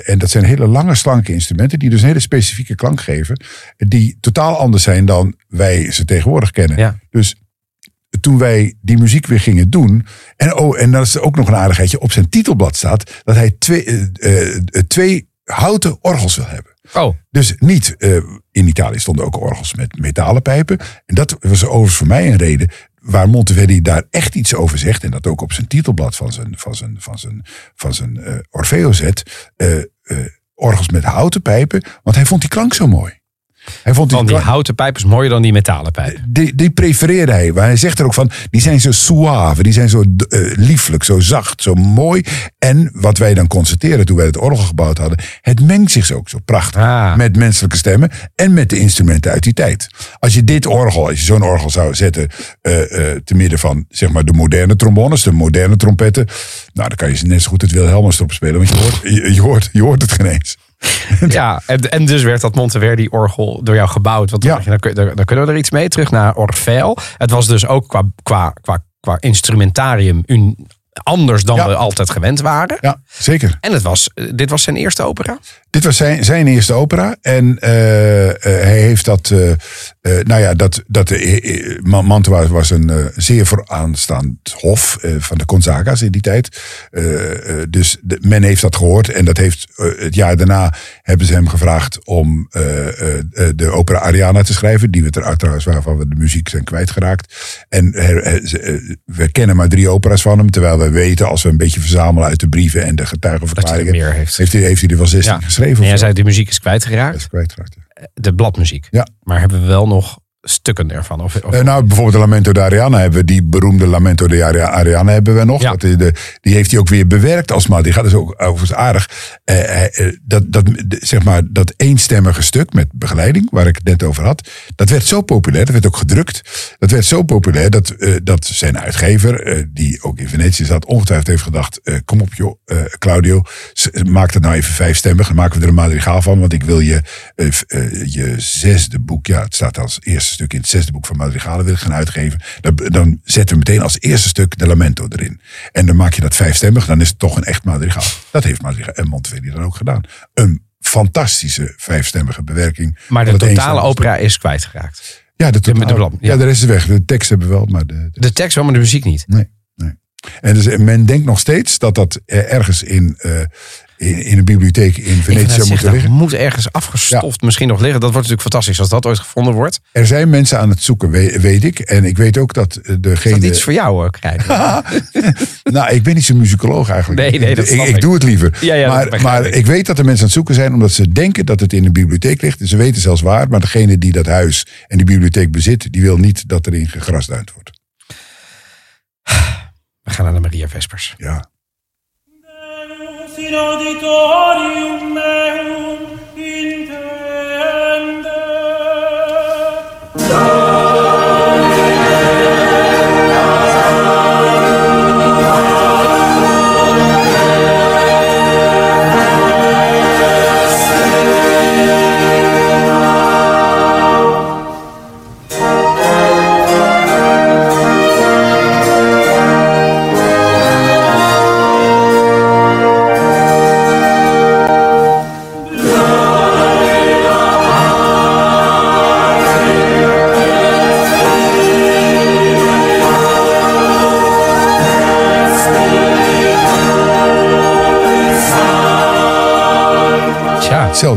En dat zijn hele lange, slanke instrumenten die dus een hele specifieke klank geven. Die totaal anders zijn dan wij ze tegenwoordig kennen. Ja. Dus toen wij die muziek weer gingen doen. En, oh, en dat is ook nog een aardigheidje. Op zijn titelblad staat dat hij twee, eh, eh, eh, twee houten orgels wil hebben. Oh, Dus niet, in Italië stonden ook orgels met metalen pijpen. En dat was overigens voor mij een reden waar Monteverdi daar echt iets over zegt. En dat ook op zijn titelblad van zijn, van zijn, van zijn, van zijn Orfeo zet. orgels met houten pijpen, want hij vond die klank zo mooi. Hij vond Van die houten pijp is mooier dan die metalen pijp. die, die prefereerde hij. Maar hij zegt er ook van, die zijn zo suave, die zijn zo eh, lieflijk, zo zacht, zo mooi. En wat wij dan constateren toen wij het orgel gebouwd hadden, het mengt zich ook zo prachtig Ah. met menselijke stemmen en met de instrumenten uit die tijd. Als je dit orgel, als je zo'n orgel zou zetten eh, eh, te midden van zeg maar de moderne trombones, de moderne trompetten, nou dan kan je net zo goed het Wilhelmus erop spelen, want je hoort, je, je hoort, je hoort het geen eens. Ja, en, en dus werd dat Monteverdi-orgel door jou gebouwd. Want Ja. dan, dan, dan, kunnen we er iets mee terug naar Orfeo. Het was dus ook qua, qua, qua, qua instrumentarium un- anders dan Ja. we altijd gewend waren. Ja, zeker. En het was, eh, dit was zijn eerste opera. Dit was zijn, zijn eerste opera. En eh, eh, hij heeft dat. eh, nou ja, dat, dat Ma- Mantua was een zeer vooraanstaand hof van de Gonzaga's in die tijd. Dus de- men heeft dat gehoord. En dat heeft het jaar daarna hebben ze hem gevraagd om de opera Ariana te schrijven. Die we er trouwens waarvan we de muziek zijn kwijtgeraakt. En we kennen maar drie opera's van hem. Terwijl we weten, als we een beetje verzamelen uit de brieven en de getuigenverklaringen. meer heeft. Heeft hij, heeft hij er wel 16 Ja. geschreven? En of jij zei, de muziek is kwijtgeraakt. is kwijtgeraakt. De bladmuziek. Ja. Maar hebben we wel nog stukken ervan? Of, of- Eh, nou, bijvoorbeeld de Lamento de Ariana hebben we. Die beroemde Lamento de Aria- Ariana hebben we nog. Ja. Dat, is de, die heeft hij ook weer bewerkt als maar. Die gaat dus ook overigens aardig. Eh, eh, dat, dat, zeg maar, dat eenstemmige stuk met begeleiding, waar ik het net over had. Dat werd zo populair. Dat werd ook gedrukt. Dat werd zo populair dat, eh, dat zijn uitgever, die ook in Venetië zat, ongetwijfeld heeft gedacht. kom op joh, Claudio. Maak het nou even vijfstemmig. Dan maken we er een madrigaal van. Want ik wil je, je zesde boek. Ja, het staat als eerste stuk in het zesde boek van madrigalen wil ik gaan uitgeven. Dan, dan zetten we meteen als eerste stuk de lamento erin. En dan maak je dat vijfstemmig. Dan is het toch een echt madrigaal. Dat heeft Madrigal en Monteverdi dan ook gedaan. Een fantastische vijfstemmige bewerking. maar de totale opera is kwijtgeraakt. Ja, de, de totale, ja. ja. de rest is weg. De tekst hebben we wel, maar de, de De tekst wel, maar de muziek niet. Nee, nee. En dus, men denkt nog steeds dat dat eh, ergens in, eh, in, in een bibliotheek in Venetië zeggen, moeten dat liggen. moet ergens afgestoft misschien nog liggen. Dat wordt natuurlijk fantastisch als dat ooit gevonden wordt. Er zijn mensen aan het zoeken, we- weet ik. En ik weet ook dat eh, Is degene... dat iets voor jou, krijgen? nou, ik ben niet zo'n muzikoloog eigenlijk. Nee, nee, dat ik, snap ik ik. doe het liever. Ja, ja, dat maar ik. weet dat er mensen aan het zoeken zijn omdat ze denken dat het in een bibliotheek ligt. En ze weten zelfs waar. Maar degene die dat huis en die bibliotheek bezit, die wil niet dat erin gegrasduind wordt. We gaan naar de Maria Vespers. Ja. Roditorium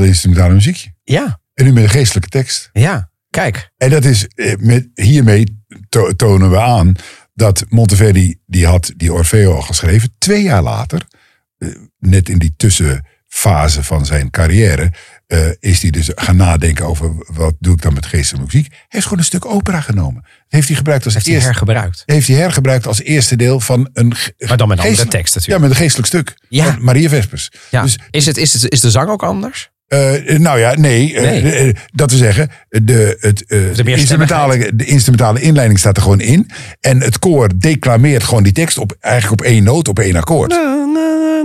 Hetzelfde instrumentale muziekje. ja, En nu met een geestelijke tekst. ja. Kijk, En dat is, eh, met, hiermee to- tonen we aan dat Monteverdi, die had die Orfeo al geschreven. Twee jaar later, eh, net in die tussenfase van zijn carrière, eh, is hij dus gaan nadenken over wat doe ik dan met geestelijke muziek. Hij heeft gewoon een stuk opera genomen. Dat heeft hij gebruikt als heeft hij eerste. hergebruikt. heeft hij hergebruikt als eerste deel van een. Maar dan met een andere tekst Ja, natuurlijk. met een geestelijk stuk. Ja. Van Maria Vespers. Ja. Dus is, het, is, het, is de zang ook anders? Eh, nou ja, nee. eh, eh, dat we zeggen, de, het, eh, de, instrumentale, de instrumentale inleiding staat er gewoon in. En het koor declameert gewoon die tekst op, eigenlijk op één noot, op één akkoord.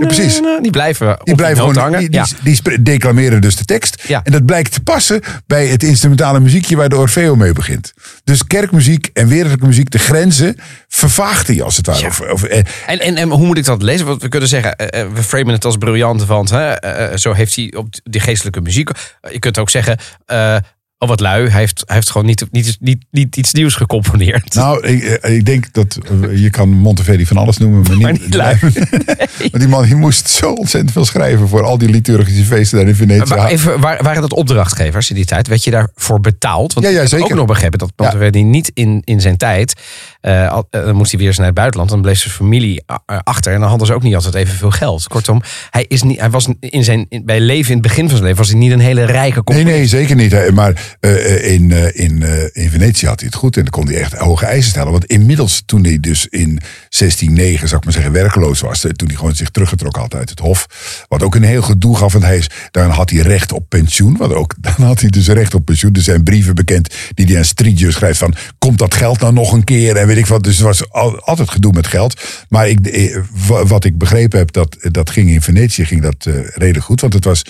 Ja, precies. Die blijven Die blijven gewoon, hangen. die, die, declameren dus de tekst. En dat blijkt te passen bij het instrumentale muziekje waar de Orfeo mee begint. Dus kerkmuziek en wereldlijke muziek, de grenzen vervaagt hij als het ware. Of, of, eh, En, en, en hoe moet ik dat lezen? Want we kunnen zeggen, eh, eh, we framen het als briljant, want hè, eh, eh, zo heeft hij op die geestelijke muziek. Je kunt ook zeggen, eh, oh wat lui, hij heeft, hij heeft gewoon niet, niet, niet, niet iets nieuws gecomponeerd. Nou, ik, eh, ik denk dat eh, je kan Monteverdi van alles noemen, maar niet, Maar niet lui. Maar die man die moest zo ontzettend veel schrijven voor al die liturgische feesten daar in Venetië. Maar even, waar- waren dat opdrachtgevers in die tijd? Werd je daarvoor betaald? Want Ja, ja, ik heb zeker. ook nog begrepen dat Ja. Monteverdi niet in, in zijn tijd eh, eh, dan moest hij weer eens naar het buitenland. Dan bleef zijn familie eh, achter. En dan hadden ze ook niet altijd evenveel geld. Kortom, hij, is niet, hij was in zijn, in, bij leven in het begin van zijn leven... was hij niet een hele rijke Nee, nee, zeker niet. Maar in, in, in Venetië had hij het goed. En dan kon hij echt hoge eisen stellen. Want inmiddels, toen hij dus in 1609, zou ik maar zeggen, werkeloos was. Toen hij gewoon zich teruggetrokken had uit het hof. Wat ook een heel gedoe gaf. Want hij is, dan had hij recht op pensioen. Wat ook, dan had hij dus recht op pensioen. Er zijn brieven bekend die hij aan Stridius schrijft van... Komt dat geld nou nog een keer? En weet ik wat. Dus er was al- altijd gedoe met geld. Maar ik, eh, wa- wat ik begrepen heb, dat, dat ging in Venetië ging dat eh, redelijk goed. Want het was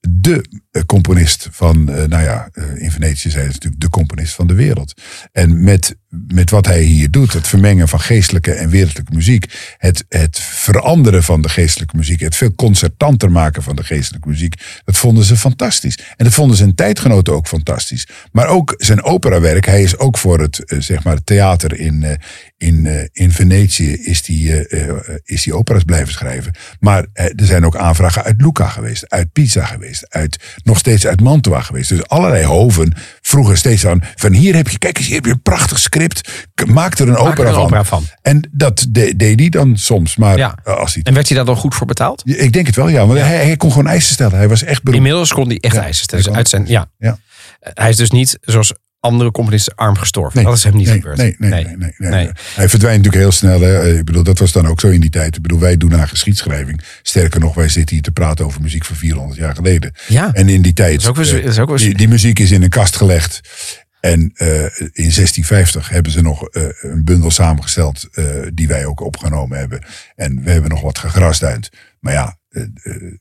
de componist van, eh, nou ja, eh, in Venetië zijn ze natuurlijk de componist van de wereld. En met, met wat hij hier doet, het vermengen van geestelijke en wereldlijke muziek, het, het veranderen van de geestelijke muziek, het veel concertanter maken van de geestelijke muziek, dat vonden ze fantastisch. En dat vonden zijn tijdgenoten ook fantastisch. Maar ook zijn operawerk, hij is ook voor het, eh, zeg maar, het theater in, eh, in, eh, in Venetië, is die, eh, eh, is die operas blijven schrijven. Maar eh, er zijn ook aanvragen uit Lucca geweest, uit Pisa geweest, uit, nog steeds uit Mantua geweest. Dus allerlei hoven vroegen steeds aan, van hier heb je, kijk eens, hier heb je een prachtig script, maak er een, er opera, een van. opera van. En dat de- deed hij dan soms, maar Ja. eh, als hij... En werd hij daar dan goed voor betaald? Ik denk het wel, ja, want Hij, hij kon gewoon eisen stellen. Hij was echt beroemd. Inmiddels kon hij echt eisen stellen. Dus uit zijn, ja. Ja. Hij is dus niet zoals andere componisten arm gestorven. Nee, dat is hem niet nee, gebeurd. Nee nee nee, nee. Hij verdwijnt natuurlijk heel snel. Hè. Ik bedoel, dat was dan ook zo in die tijd. Ik bedoel, wij doen aan geschiedschrijving. Sterker nog, wij zitten hier te praten over muziek van 400 jaar geleden. Ja. En in die tijd, Dat is ook wel- eh, dat is ook wel- die, die muziek is in een kast gelegd. En eh, in 1650 hebben ze nog eh, een bundel samengesteld eh, die wij ook opgenomen hebben. En we hebben nog wat gegrasduind. Maar ja, eh, eh,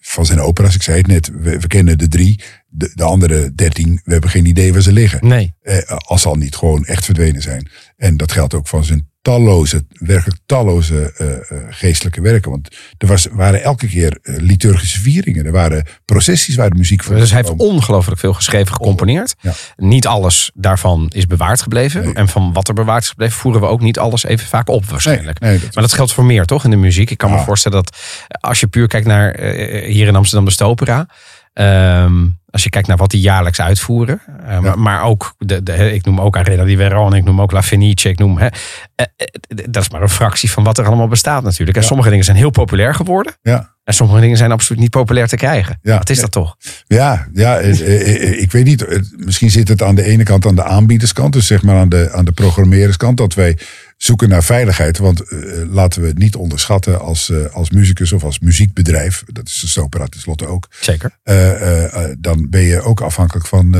van zijn opera's, ik zei het net, we, we kennen de drie. De, de andere dertien, we hebben geen idee waar ze liggen. Nee. Eh, als ze al niet gewoon echt verdwenen zijn. En dat geldt ook van zijn talloze, werkelijk talloze eh, eh, geestelijke werken. Want er was, waren elke keer eh, liturgische vieringen. Er waren processies waar de muziek voor Dus hij heeft ongelooflijk veel geschreven, gecomponeerd. Ja. Niet alles daarvan is bewaard gebleven. Nee. En van wat er bewaard is gebleven, voeren we ook niet alles even vaak op waarschijnlijk. Nee, nee, dat- maar dat geldt voor meer, toch? In de muziek. Ik kan me voorstellen dat als je puur kijkt naar hier in Amsterdam de Stopera. ehm, als je kijkt naar wat die jaarlijks uitvoeren. eh, maar, maar ook, de, de, ik noem ook Arena di Verona, ik noem ook La Fenice. Ik noem, hè, eh, eh, dat is maar een fractie van wat er allemaal bestaat natuurlijk. En sommige dingen zijn heel populair geworden. Ja. En sommige dingen zijn absoluut niet populair te krijgen. Ja. Wat is dat toch? Ja, ja eh, ik weet niet. Misschien zit het aan de ene kant aan de aanbiederskant. Dus zeg maar aan de, aan de programmeerderskant. Dat wij zoeken naar veiligheid. Want eh, laten we het niet onderschatten als, eh, als muzikus of als muziekbedrijf. Dat is de Stopera tenslotte ook. Zeker. eh, dan ben je ook afhankelijk van,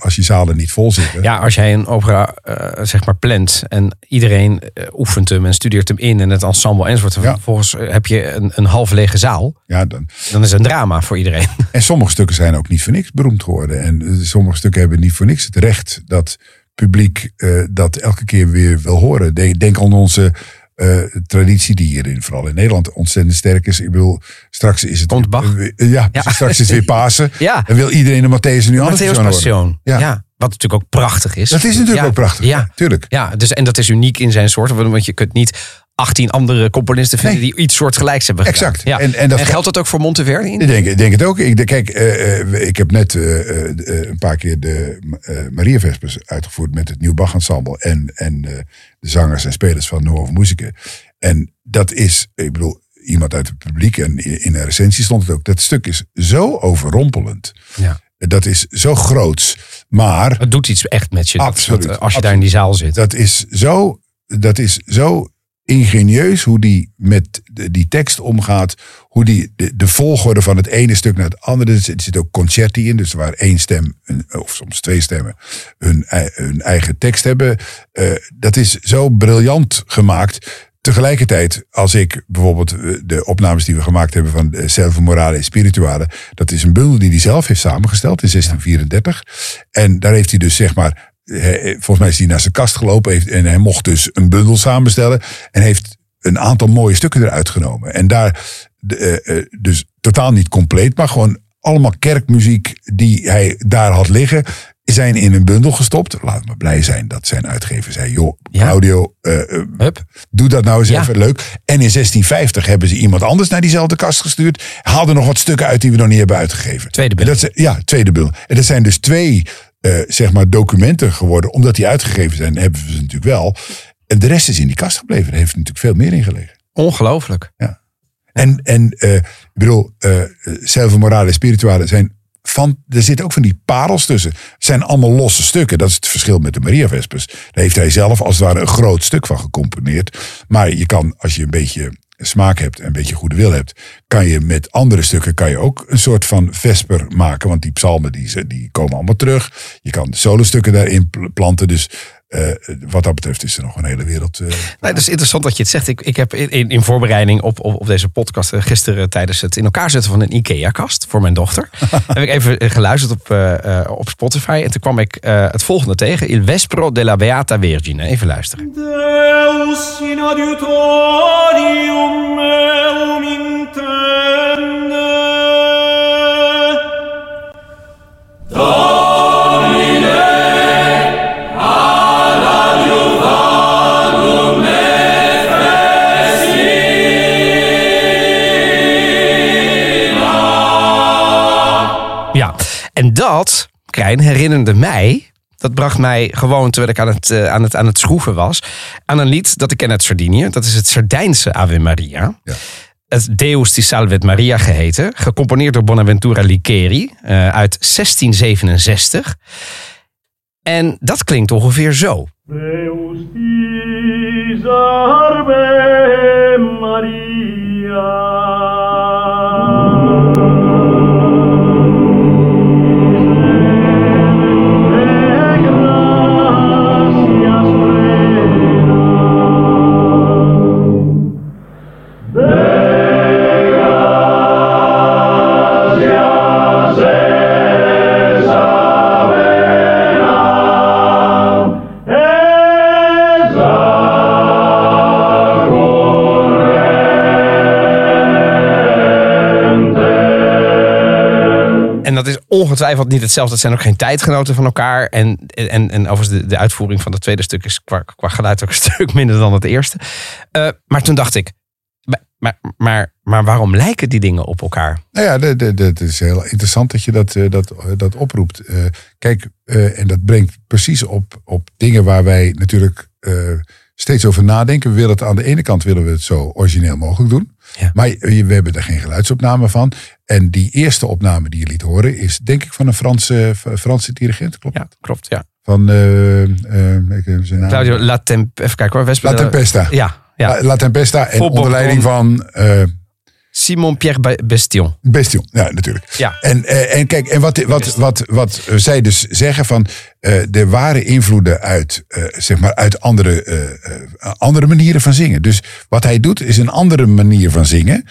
als je zalen niet vol zitten. Ja, als jij een opera zeg maar plant en iedereen oefent hem en studeert hem in en het ensemble enzovoort. En Ja. vervolgens heb je een, een half lege zaal. Ja, dan. Dan is het een drama voor iedereen. En sommige stukken zijn ook niet voor niks beroemd geworden. En sommige stukken hebben niet voor niks het recht dat publiek eh, dat elke keer weer wil horen. De- Denk aan onze eh, traditie die hierin, vooral in Nederland, ontzettend sterk is. Ik bedoel, straks is het... Komt Bach. eh, ja, Ja. straks is het weer Pasen. Ja. En wil iedereen de Matthäus nu anders Matthäus. Passion. Ja. Ja. Wat natuurlijk ook prachtig is. Dat is natuurlijk Ja. ook prachtig. Ja. Ja, tuurlijk. Ja, dus, en dat is uniek in zijn soort. Want je kunt niet 18 andere componisten vinden Nee. die iets soortgelijks hebben gedaan. Exact. Ja. En- en dat- geldt dat ook voor Monteverdi? Ik denk, ik denk het ook. Ik, kijk, eh, eh, ik heb net eh, een paar keer de Maria Vespers uitgevoerd met het Nieuw Bach Ensemble en, en de zangers en spelers van Nuovo Musica. En dat is, ik bedoel, iemand uit het publiek en in een recensie stond het ook. Dat stuk is zo overrompelend. Ja. Dat is zo groots. Maar Het doet iets echt met je. Absoluut, dat, als je daar in die zaal zit. dat is zo, dat is zo ingenieus hoe die met de- die tekst omgaat. Hoe die de, de volgorde van het ene stuk naar het andere. Er zit, zit ook concerti in. Dus waar één stem, een- of soms twee stemmen, hun, ei- hun eigen tekst hebben. Eh, dat is zo briljant gemaakt. Tegelijkertijd, als ik bijvoorbeeld eh, de opnames die we gemaakt hebben van eh, Selva Morale en Spirituale. Dat is een bundel die hij zelf heeft samengesteld in 1634. En daar heeft hij dus zeg maar volgens mij is hij naar zijn kast gelopen heeft, en hij mocht dus een bundel samenstellen. En heeft een aantal mooie stukken eruit genomen. En daar, de, eh, eh, dus totaal niet compleet, maar gewoon allemaal kerkmuziek die hij daar had liggen, zijn in een bundel gestopt. Laat me blij zijn dat zijn uitgever zei, joh, Ja. Eh, eh, Hup. doe dat nou eens Ja. even leuk. En in 1650 hebben ze iemand anders naar diezelfde kast gestuurd. Haalden nog wat stukken uit die we nog niet hebben uitgegeven. Tweede bundel. dat ja, tweede bundel. En dat zijn dus twee eh, zeg maar documenten geworden. Omdat die uitgegeven zijn, hebben we ze natuurlijk wel. En de rest is in die kast gebleven. Daar heeft natuurlijk veel meer in gelegen. Ongelooflijk. En, en eh, ik bedoel, Selva Morale Spirituale zijn van, er zitten ook van die parels tussen. Het zijn allemaal losse stukken. Dat is het verschil met de Maria Vespers. Daar heeft hij zelf als het ware een groot stuk van gecomponeerd. Maar je kan, als je een beetje smaak hebt en een beetje goede wil hebt, kan je met andere stukken kan je ook een soort van vesper maken. Want die psalmen die, komen allemaal terug. Je kan solostukken daarin pl- planten. Dus eh, wat dat betreft is er nog een hele wereld. eh, Nee, dat is interessant dat je het zegt. Ik, ik heb in, in, in voorbereiding op, op, op deze podcast eh, gisteren tijdens het in elkaar zetten van een IKEA-kast voor mijn dochter. heb ik even geluisterd op, eh, eh, op Spotify. En toen kwam ik eh, het volgende tegen. Il Vespro della Beata Vergine. Even luisteren. Deus in adiutorium meum intende. Herinnerde mij. Dat bracht mij gewoon, terwijl ik aan het, eh, aan, het, aan het schroeven was, aan een lied dat ik ken uit Sardinië. Dat is het Sardijnse Ave Maria. Ja. Het Deus ti Salvet Maria geheten. Gecomponeerd door Bonaventura Licheri eh, uit 1667. En dat klinkt ongeveer zo. Deus ti salve Maria. Ongetwijfeld niet hetzelfde. Het zijn ook geen tijdgenoten van elkaar. En, en, en overigens, de, uitvoering van het tweede stuk is qua, qua geluid ook een stuk minder dan het eerste. Eh, maar toen dacht ik, maar, maar, maar, waarom lijken die dingen op elkaar? Nou ja, het is heel interessant dat je dat, eh, dat, eh, dat oproept. Kijk, en dat brengt precies op, op dingen waar wij natuurlijk steeds over nadenken. We willen het aan de ene kant willen we het zo origineel mogelijk doen. Ja. Maar we hebben er geen geluidsopname van. En die eerste opname die je liet horen is denk ik van een Franse, Franse dirigent. Klopt? Ja, klopt. Ja. Van eh, eh, ik heb zijn naam. Claudio La Temp even kijken hoor. La Tempesta. Ja, ja. La, La Tempesta. En onder leiding van eh, Simon Pierre Ba- Bestion. Bestion. Ja, natuurlijk. Ja. En, eh, en kijk, en wat, wat, wat, wat zij dus zeggen van eh er waren invloeden uit, eh, zeg maar, uit andere, eh, andere manieren van zingen. Dus wat hij doet is een andere manier van zingen.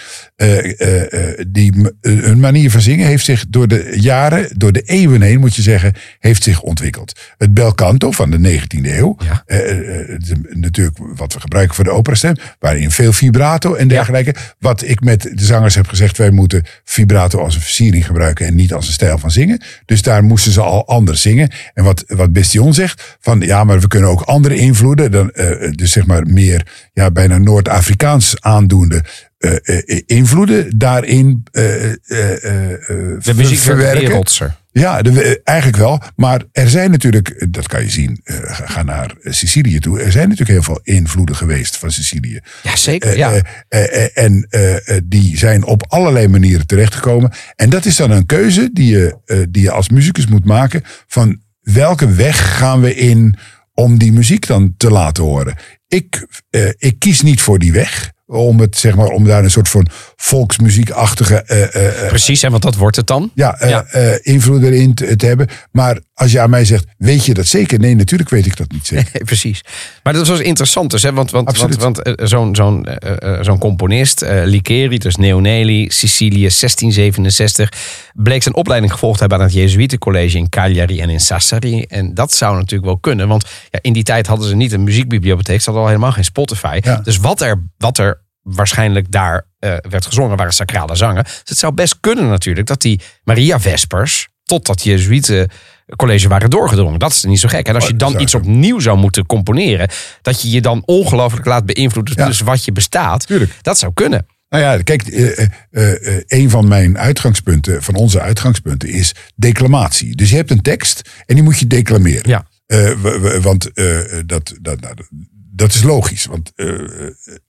Die, een manier van zingen heeft zich door de jaren, door de eeuwen heen, moet je zeggen, heeft zich ontwikkeld. Het bel canto van de 19e eeuw, Ja. de- natuurlijk wat we gebruiken voor de operastem, waarin veel vibrato en dergelijke. Wat ik met de zangers heb gezegd, wij moeten vibrato als een versiering gebruiken en niet als een stijl van zingen. Dus daar moesten ze al anders zingen. En wat, wat Bestion zegt, van ja, maar we kunnen ook andere invloeden, dan, eh, dus zeg maar meer ja, bijna Noord-Afrikaans aandoende eh, eh, invloeden daarin eh, eh, eh, eh, De muziek verwerken. Ja, de- eh, eigenlijk wel. Maar er zijn natuurlijk, eh, dat kan je zien, eh, ga naar eh, Sicilië toe. Er zijn natuurlijk heel veel invloeden geweest van Sicilië. Ja, zeker. Eh, Ja. eh, eh, eh, en eh, eh, die zijn op allerlei manieren terechtgekomen. En dat is dan een keuze die je, eh, die je als muzikus moet maken. Van welke weg gaan we in om die muziek dan te laten horen? Ik, eh, ik kies niet voor die weg. Om, het, zeg maar, om daar een soort van volksmuziekachtige eh, eh, eh, Precies, hè, want dat wordt het dan. ja, Ja. invloed erin te, te hebben. Maar als je aan mij zegt, weet je dat zeker? Nee, natuurlijk weet ik dat niet zeker. Precies. Maar dat was interessant dus, hè? want, want, want, Absoluut. want zo'n zo'n zo'n componist, Licheri, dus Neoneli, Sicilië, 1667, bleek zijn opleiding gevolgd te hebben aan het Jezuïetencollege in Cagliari en in Sassari. En dat zou natuurlijk wel kunnen, want ja, in die tijd hadden ze niet een muziekbibliotheek, ze hadden al helemaal geen Spotify. Ja. Dus wat er, wat er waarschijnlijk daar eh, werd gezongen waren sacrale zangen. Dus het zou best kunnen natuurlijk dat die Maria Vespers tot dat Jezuïeten college waren doorgedrongen. Dat is niet zo gek. En als je Oh, dan iets opnieuw zou moeten componeren, dat je je dan ongelooflijk laat beïnvloeden Ja. dus wat je bestaat. Tuurlijk. Dat zou kunnen. Nou ja, kijk, eh, eh, eh, eh, een van mijn uitgangspunten, van onze uitgangspunten, is declamatie. Dus je hebt een tekst en die moet je declameren. Ja. Eh, want eh, dat, dat, nou, dat is logisch. Want eh,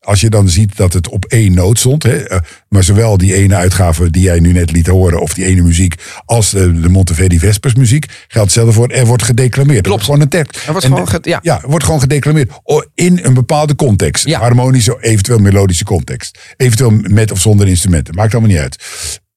als je dan ziet dat het op één noot stond, hè, eh, maar zowel die ene uitgave die jij nu net liet horen, of die ene muziek, als de, de Monteverdi Vespers muziek, geldt hetzelfde voor. Er wordt gedeclameerd. Er wordt gewoon een tekst. Er wordt En- gewoon ge- ja. ja, wordt gewoon gedeclameerd. In een bepaalde context. Ja. Harmonische, eventueel melodische context. Eventueel met of zonder instrumenten. Maakt allemaal niet uit.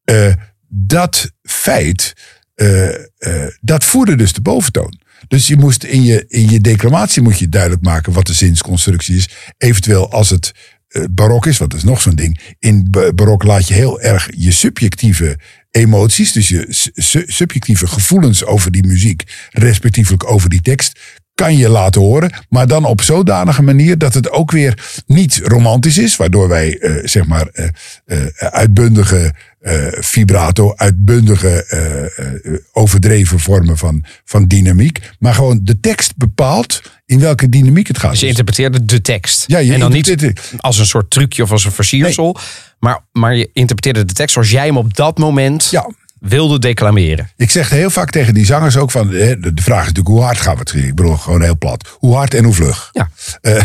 Eh, dat feit, eh, eh, dat voerde dus de boventoon. Dus je moest in je, in je declamatie moet je duidelijk maken wat de zinsconstructie is. Eventueel als het eh, barok is, dat is nog zo'n ding. In ba- barok laat je heel erg je subjectieve emoties, dus je su- su- subjectieve gevoelens over die muziek, respectievelijk over die tekst, kan je laten horen, maar dan op zodanige manier dat het ook weer niet romantisch is, waardoor wij eh, zeg maar eh, eh, uitbundige eh, vibrato, uitbundige eh, eh, overdreven vormen van, van dynamiek, maar gewoon de tekst bepaalt in welke dynamiek het gaat. Dus je interpreteerde de tekst. Ja, je en dan niet als een soort trucje of als een versiersel. Maar, maar je interpreteerde de tekst zoals jij hem op dat moment Ja. Wilde declameren. Ik zeg heel vaak tegen die zangers ook van, de vraag is natuurlijk hoe hard gaan we het? Ik bedoel gewoon heel plat. Hoe hard en hoe vlug? Ja. Eh,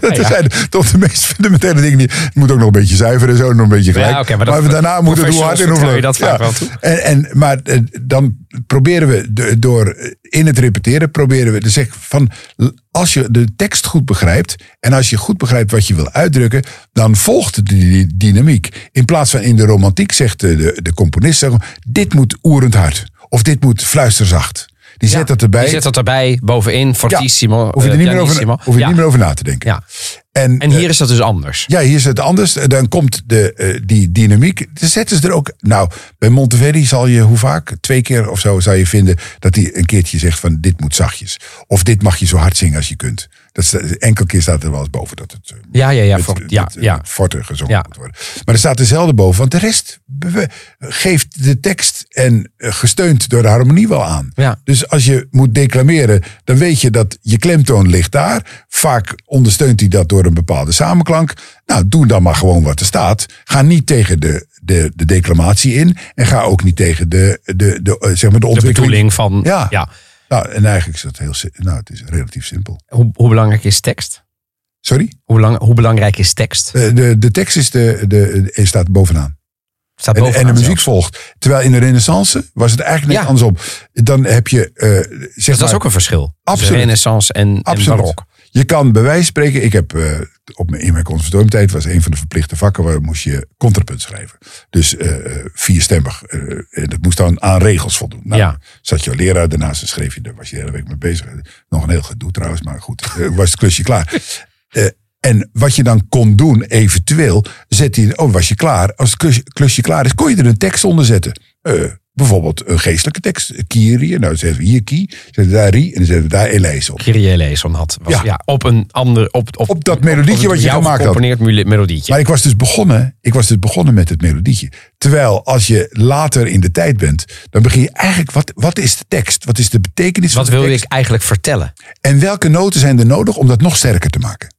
dat ja. zijn toch de meest fundamentele dingen. Die, het moet ook nog een beetje zuiver en zo, nog een beetje gelijk. Ja, maar dat- daarna moet het hoe hard en hoe vlug. je dat vaak wel toe. En, en, maar eh, dan proberen we door in het repeteren, proberen we te zeggen van, als je de tekst goed begrijpt en als je goed begrijpt wat je wil uitdrukken, dan volgt de die dynamiek. In plaats van in de romantiek zegt de, de, de componist, dit moet oerend hard. Of dit moet fluisterzacht. Die zet dat erbij. Je zet dat erbij, bovenin, fortissimo, Hoef je er niet meer over, hoef je ja. niet meer over na te denken. Ja. En, En hier is dat dus anders. ja, hier is het anders. Dan komt de, eh, die dynamiek. Dan zetten ze er ook. Nou, bij Monteverdi zal je hoe vaak? Twee keer of zo zou je vinden dat hij een keertje zegt van dit moet zachtjes. Of dit mag je zo hard zingen als je kunt. Dat is, enkel keer staat er wel eens boven dat het eh, Ja, ja, ja. met, ja, met, eh, ja. met forte gezongen Ja. moet worden. Maar er staat er zelden boven, want de rest geeft de tekst en eh, gesteund door de harmonie wel aan. Ja. Dus als je moet declameren, dan weet je dat je klemtoon ligt daar. Vaak ondersteunt hij dat door een bepaalde samenklank. Nou, doe dan maar gewoon wat er staat. Ga niet tegen de, de, de declamatie in. En ga ook niet tegen de, de, de, eh, zeg maar de De ontwikkeling. van... Ja. ja. Nou, en eigenlijk is dat heel, nou, het is relatief simpel. Hoe, hoe belangrijk is tekst? Sorry? Hoe, belang, hoe belangrijk is tekst? Eh, De, de tekst is de, de, de, staat bovenaan. Staat En, en bovenaan de muziek zelfs. volgt. Terwijl in de renaissance was het eigenlijk net Ja. andersom. Dan heb je, eh zeg Dus dat is ook een verschil. Absoluut. Renaissance en, en barok. Je kan bij wijze spreken, ik heb eh, op mijn, in mijn conservatoriumtijd was een van de verplichte vakken waar moest je contrapunt schrijven. Dus eh, vierstemmig. en dat moest dan aan regels voldoen. Nou, Ja. Zat je leraar, daarnaast schreef je, daar was je de hele week mee bezig. Nog een heel gedoe trouwens, maar goed, was het klusje klaar. En wat je dan kon doen, eventueel, zet je, oh, was je klaar. Als het klusje, klusje klaar is, kon je er een tekst onder zetten. Eh, bijvoorbeeld een geestelijke tekst, Kyrie. Nou, zetten we hier Kie, zetten we daar Rie en dan zetten we daar Eleis op. Kyrie eleison had. Was, ja. Ja. op een ander... Op, op, Op dat melodietje op wat je gemaakt had. melodietje. Maar ik was dus begonnen, ik was dus begonnen met het melodietje. Terwijl als je later in de tijd bent, dan begin je eigenlijk, wat, wat is de tekst? Wat is de betekenis Wat van de wil ik eigenlijk vertellen? En welke noten zijn er nodig om dat nog sterker te maken?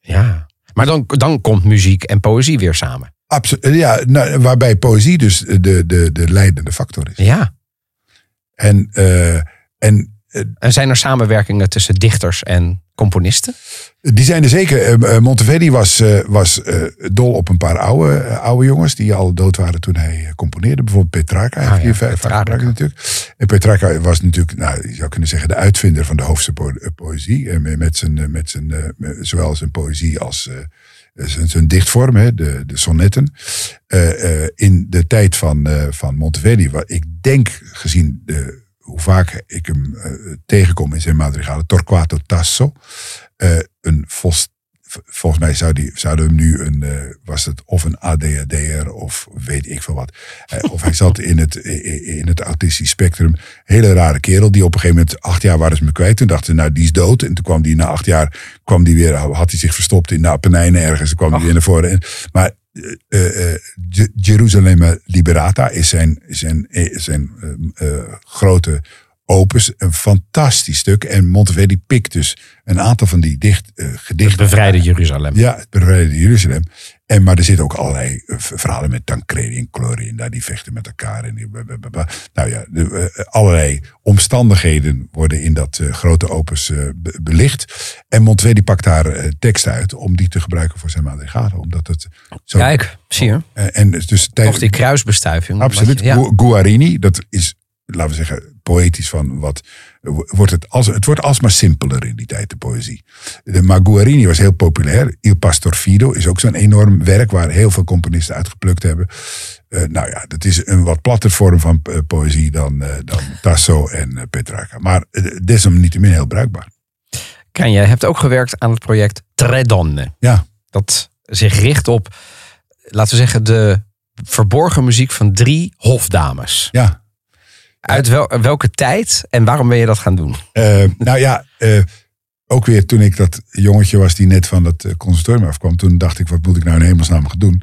Ja. Maar dan, dan komt muziek en poëzie weer samen. Absoluut. Ja, nou, waarbij poëzie dus de, de, de leidende factor is. Ja. En, eh, en eh, En zijn er samenwerkingen tussen dichters en componisten? die zijn er zeker. Eh, eh, Monteverdi was, eh, was eh, dol op een paar oude, eh, oude jongens die al dood waren toen hij eh, componeerde. Bijvoorbeeld Petrarca. Ah, ja, Petrarca. natuurlijk. En Petrarca was natuurlijk, nou, je zou kunnen zeggen, de uitvinder van de eh, poëzie. Met zijn, eh, met zijn, eh, zowel zijn poëzie als eh, zijn, zijn dichtvorm, hè, de, de sonnetten. Eh, eh, in de tijd van, eh, van Monteverdi, wat ik denk gezien de, hoe vaak ik hem eh, tegenkom in zijn madrigalen, Torquato Tasso. eh, een vos, v- volgens mij zou die, zouden we hem nu een, eh, was het of een ADHD'er of weet ik veel wat. Eh, of hij zat in het, in het autistisch spectrum. Hele rare kerel die op een gegeven moment, acht jaar waren ze me kwijt. Toen dachten ze, nou die is dood. En toen kwam die na acht jaar, kwam die weer, had hij zich verstopt in de Apennijnen ergens. Toen kwam hij weer naar voren. En, maar eh, eh, Je- Jeruzalem Liberata is zijn, zijn, zijn grote opus een fantastisch stuk. En Monteverdi pikt dus een aantal van die dicht, eh, Het gedichten. bevrijde Jeruzalem. Ja, het bevrijde Jeruzalem. En, maar er zitten ook allerlei eh, verhalen met Tancredi en Clorinda. Die vechten met elkaar. En die, nou ja, de, eh, allerlei omstandigheden worden in dat grote opus be- belicht. En Monteverdi pakt daar teksten uit om die te gebruiken voor zijn madrigalen. Omdat het zo... Kijk, zie je. En dus Toch tijdens, die kruisbestuiving. Absoluut. Ja. Guarini, dat is, laten we zeggen, poëtisch van wat. Wordt het, als, het wordt alsmaar simpeler in die tijd, de poëzie. De, maar Guarini was heel populair. Il Pastor Fido is ook zo'n enorm werk waar heel veel componisten uitgeplukt hebben. Eh, nou ja, dat is een wat platter vorm van eh, poëzie dan, eh, dan Tasso en Petrarca. Maar desalniettemin heel bruikbaar. Kan jij hebt ook gewerkt aan het project Tre Donne. Ja, Dat zich richt op, laten we zeggen, de verborgen muziek van drie hofdames. ja. Uit wel, welke tijd en waarom ben je dat gaan doen? Eh, nou ja, eh, ook weer toen ik dat jongetje was die net van het eh, conservatorium afkwam. Toen dacht ik, wat moet ik nou in hemelsnaam gaan doen?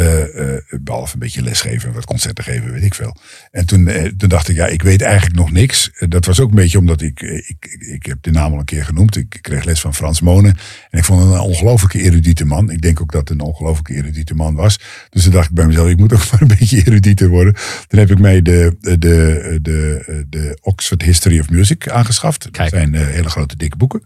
Eh, eh, behalve een beetje lesgeven en wat concerten geven, weet ik veel. En toen, eh, toen dacht ik, ja, ik weet eigenlijk nog niks. Dat was ook een beetje omdat ik, ik, ik, heb de naam al een keer genoemd. Ik kreeg les van Frans Monen. En ik vond hem een ongelooflijke erudite man. Ik denk ook dat het een ongelooflijke erudite man was. Dus toen dacht ik bij mezelf, ik moet ook maar een beetje erudieter worden. Toen heb ik mij de, de, de, de, de Oxford History of Music aangeschaft. Dat Kijk. zijn hele grote dikke boeken.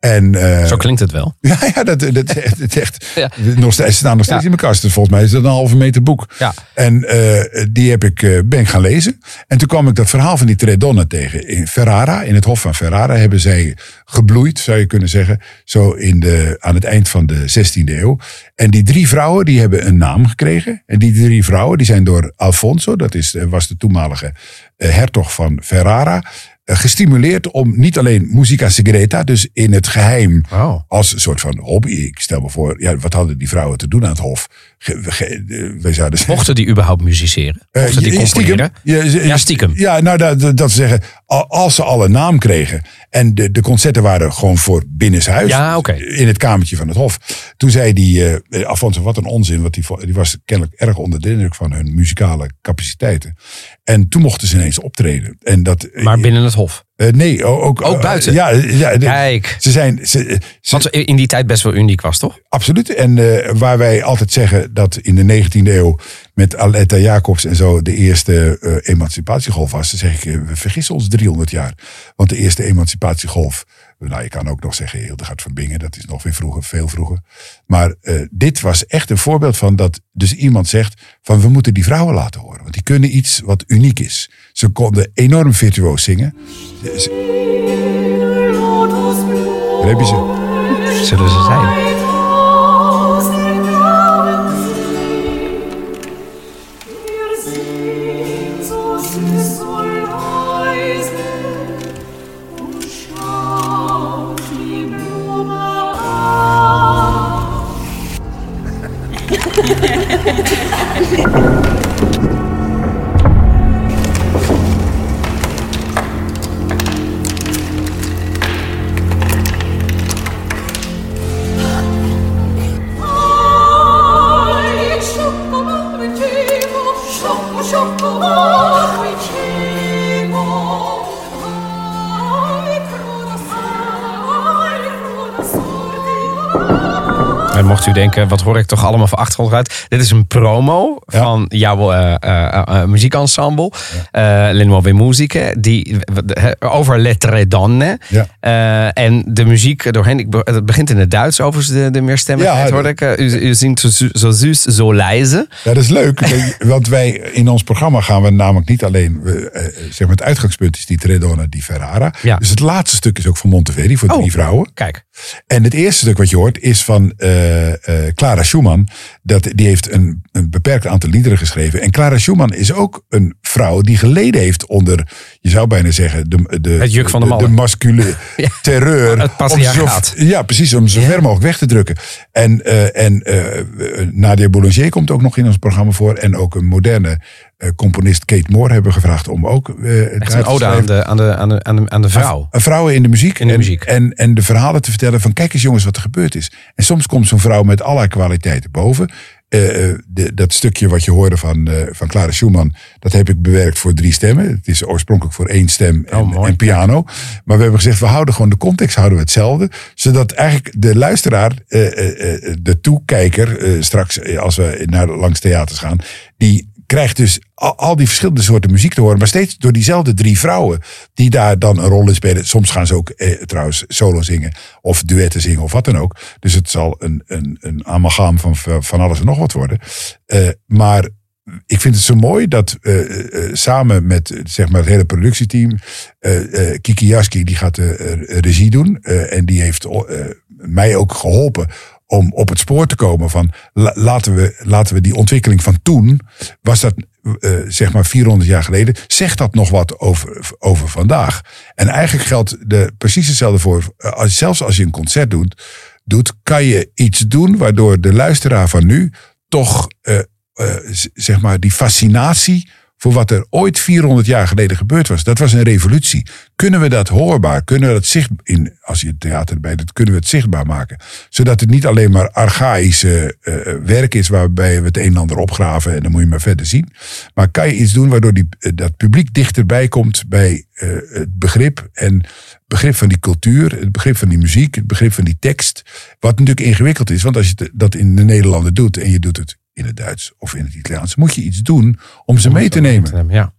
En, eh, Zo klinkt het wel. ja, ja, dat, dat, dat echt. Ja. Nog steeds, ze staan nog steeds Ja. in mijn kast. Dus volgens mij is dat een halve meter boek. Ja. En eh, die heb ik, eh, ben ik gaan lezen. En toen kwam ik dat verhaal van die Tre Donne tegen. In Ferrara, in het Hof van Ferrara, hebben zij gebloeid, zou je kunnen zeggen. Zo in de, aan het eind van de 16e eeuw. En die drie vrouwen, die hebben een naam gekregen. En die drie vrouwen, die zijn door Alfonso, dat is, was de toenmalige hertog van Ferrara. Eh, Gestimuleerd om niet alleen musica segreta, dus in het geheim Oh. als een soort van hobby. Ik stel me voor, ja, wat hadden die vrouwen te doen aan het hof? Ge, ge- wij zouden zeggen- Mochten die überhaupt musiceren? Mochten die stiekem. Ja, Ja, stiekem. Ja, nou, dat, dat dat ze zeggen, al- als ze al een naam kregen. En de, de concerten waren gewoon voor binnenshuis. Ja, oké. In het kamertje van het Hof. Toen zei die, eh Alfonso, wat een onzin. Want die, die was kennelijk erg onder de indruk van hun muzikale capaciteiten. En toen mochten ze ineens optreden. En dat, Maar binnen het hof. Eh, nee, ook, Ook buiten? ja, Kijk. Ze zijn, ze, ze, Wat in die tijd best wel uniek was, toch? Absoluut. En eh, waar wij altijd zeggen dat in de 19e eeuw met Aletta Jacobs en zo de eerste eh, emancipatiegolf was, dan zeg ik, eh, we vergissen ons 300 jaar. Want de eerste emancipatiegolf, nou je kan ook nog zeggen Hildegard van Bingen, dat is nog weer vroeger, veel vroeger. Maar eh, dit was echt een voorbeeld van dat dus iemand zegt van we moeten die vrouwen laten horen. Want die kunnen iets wat uniek is. Ze konden enorm virtuoos zingen. Daar heb je ze. Zullen ze zijn? Denken, wat hoor ik toch allemaal voor achtergrondgeluid? Dit is een promo Ja. van jouw eh, eh, eh, muziekensemble, eh Le Nuove Musiche, die, over Le Tre Donne. Ja. Eh, en de muziek doorheen, ik het begint in het Duits overigens, de, de meerstemmigheid Ja, hoorde ik. Eh, u, u zingt zo, zo, zuus, zo. Ja, dat is leuk. Want wij in ons programma gaan we namelijk niet alleen. zeg maar het uitgangspunt is die Tredona di Ferrara. Ja. Dus het laatste stuk is ook van Monteverdi voor drie Oh. vrouwen. Kijk, En het eerste stuk wat je hoort is van eh, eh, Clara Schumann. Dat, die heeft een, een beperkt aantal liederen geschreven. En Clara Schumann is ook een vrouw die geleden heeft onder, je zou bijna zeggen, de, de, Het juk van de de, masculine Ja. terreur. Het patriarchaat. Ja, precies, om zo Ja. ver mogelijk weg te drukken. En, eh, en Nadia Boulanger komt ook nog in ons programma voor. En ook een moderne componist Kate Moore hebben gevraagd om ook. eh, echt een ode aan de, aan, de, aan, de, aan, de, aan de vrouw. Een vrouwen in de muziek. In de en, muziek. En, en de verhalen te vertellen van kijk eens jongens wat er gebeurd is. En soms komt zo'n vrouw met allerlei kwaliteiten boven. eh, eh, de, dat stukje wat je hoorde van, eh, van Clara Schumann, dat heb ik bewerkt voor drie stemmen. Het is oorspronkelijk voor één stem en, Oh, en piano. Maar we hebben gezegd, we houden gewoon de context houden we hetzelfde. Zodat eigenlijk de luisteraar, eh, eh, eh, de toekijker, eh, straks eh, als we naar langs theaters gaan, die krijgt dus al, al die verschillende soorten muziek te horen. Maar steeds door diezelfde drie vrouwen die daar dan een rol in spelen. Soms gaan ze ook eh, trouwens solo zingen of duetten zingen of wat dan ook. Dus het zal een, een, een amalgaam van, van alles en nog wat worden. Eh, maar ik vind het zo mooi dat eh, samen met zeg maar het hele productieteam. eh, Kiki Jaski die gaat de regie doen. en die heeft mij ook geholpen om op het spoor te komen van la- laten, we, laten we die ontwikkeling van toen. Was dat eh, zeg maar 400 jaar geleden. Zegt dat nog wat over, over vandaag? En eigenlijk geldt de, precies hetzelfde voor. eh, Als, zelfs als je een concert doet, doet, kan je iets doen waardoor de luisteraar van nu toch eh, zeg maar die fascinatie voor wat er ooit 400 jaar geleden gebeurd was. Dat was een revolutie. Kunnen we dat hoorbaar, kunnen we dat zichtbaar, in, als je het theater erbij doet, kunnen we het zichtbaar maken. Zodat het niet alleen maar archaïsche eh, werk is waarbij we het een en ander opgraven en dan moet je maar verder zien. Maar kan je iets doen waardoor die, eh, dat publiek dichterbij komt bij eh, het begrip en het begrip van die cultuur, het begrip van die muziek, het begrip van die tekst. Wat natuurlijk ingewikkeld is, want als je dat in de Nederlanden doet en je doet het in het Duits of in het Italiaans, moet je iets doen om ze mee te nemen. Ja.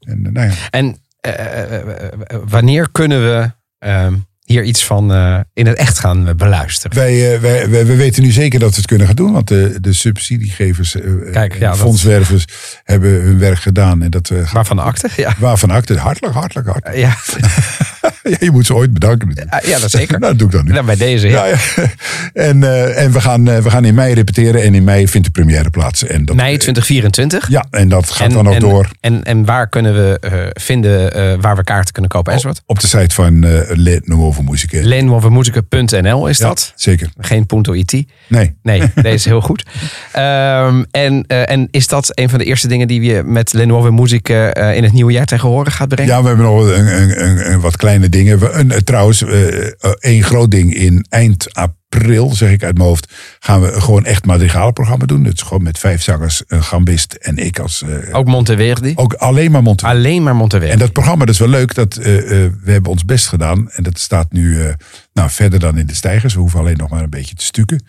En, eh, nou ja, En eh, eh, wanneer kunnen we ehm, hier iets van in het echt gaan beluisteren? wij, wij, wij, we weten nu zeker dat we het kunnen gaan doen, want de, de subsidiegevers, Kijk, ja, dat- fondswervers hebben hun werk gedaan. En dat, Waarvan akte? Ja. waarvan acte, hartelijk, hartelijk, hartelijk. Ja, Ja, je moet ze ooit bedanken ja dat zeker. Nou, dat doe ik dan nu. Nou, bij deze, ja. Ja, ja. En, eh, en we, gaan, eh, we gaan in mei repeteren en in mei vindt de première plaats. En dat, Mei 2024. Ja, en dat gaat en, dan ook en, door En, en waar kunnen we eh, vinden eh, waar we kaarten kunnen kopen enzovoort? op de site van eh Le Nouveau Musique. Leenwovermuzica.nl is Ja, dat? zeker. Geen punto .it. Nee. Nee, deze is heel goed. Ehm, en, eh, en is dat een van de eerste dingen die je met Lenovo Music eh, in het nieuwe jaar tegen horen gaat brengen? Ja, we hebben nog een, een, een, een wat kleine dingen. We- Een, eh, trouwens, eh, eh, één groot ding in eind april, zeg ik uit mijn hoofd, gaan we gewoon echt madrigalenprogramma doen. Het is gewoon met vijf zangers, een gambist en ik als... Ook Monteverdi? ook alleen maar Monte. Alleen maar Monteverdi. En dat programma, dat is wel leuk. Dat, we hebben ons best gedaan. En dat staat nu nou, verder dan in de stijgers. We hoeven alleen nog maar een beetje te stukken.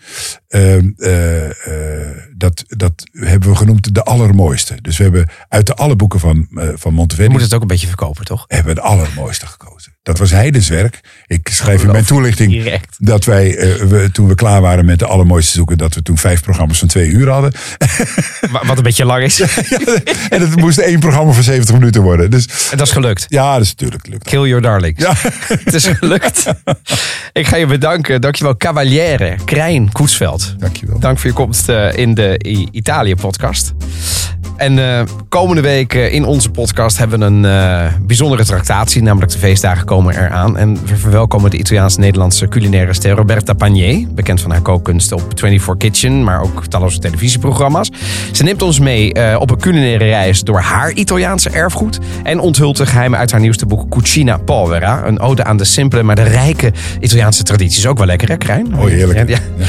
Ehm, eh, eh, dat, dat hebben we genoemd de allermooiste. Dus we hebben uit de alle boeken van, van Je Monteverdi... moet het ook een beetje verkopen, toch? hebben we het allermooiste gekozen. Dat was Heidens werk. Ik schrijf in mijn toelichting direct. dat wij, eh, we, toen we klaar waren met de allermooiste zoeken, dat we toen vijf programma's van twee uur hadden. Wa- Wat een beetje lang is. en het moest één programma van 70 minuten worden. Dus En dat is gelukt. ja, dat is natuurlijk lukt. Kill your darlings. Ja. Het is gelukt. Ik ga je bedanken. Dankjewel, Cavaliere, Krijn, Koetsveld. Dankjewel. Dank voor je komst eh, in de Italië-podcast. En eh, komende week eh, in onze podcast hebben we een eh, bijzondere tractatie. Namelijk de feestdagen komen eraan. En we verwelkomen de Italiaans-Nederlandse culinaire ster Roberta Panier. Bekend van haar kookkunsten op 24 Kitchen, maar ook talloze televisieprogramma's. Ze neemt ons mee op een culinaire reis door haar Italiaanse erfgoed. En onthult de geheimen uit haar nieuwste boek Cucina Povera. Een ode aan de simpele, maar de rijke Italiaanse tradities. Ook wel lekker, hè, Krijn? Oh, heerlijk. Ja, ja.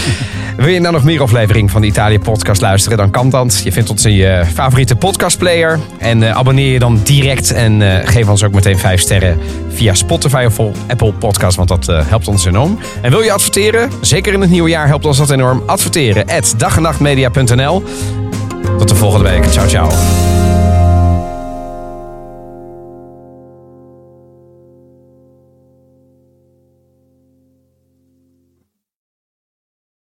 Wil je nou nog meer afleveringen van de Italië podcast luisteren? Dan kan dat. Je vindt ons in je favoriete podcastplayer. En eh, abonneer je dan direct. En eh, geef ons ook meteen 5 sterren via Spotify of Apple Podcast. Want dat eh, helpt ons enorm. En wil je adverteren? Zeker in het nieuwe jaar helpt ons dat enorm. Adverteren at Tot de volgende week. Ciao, ciao.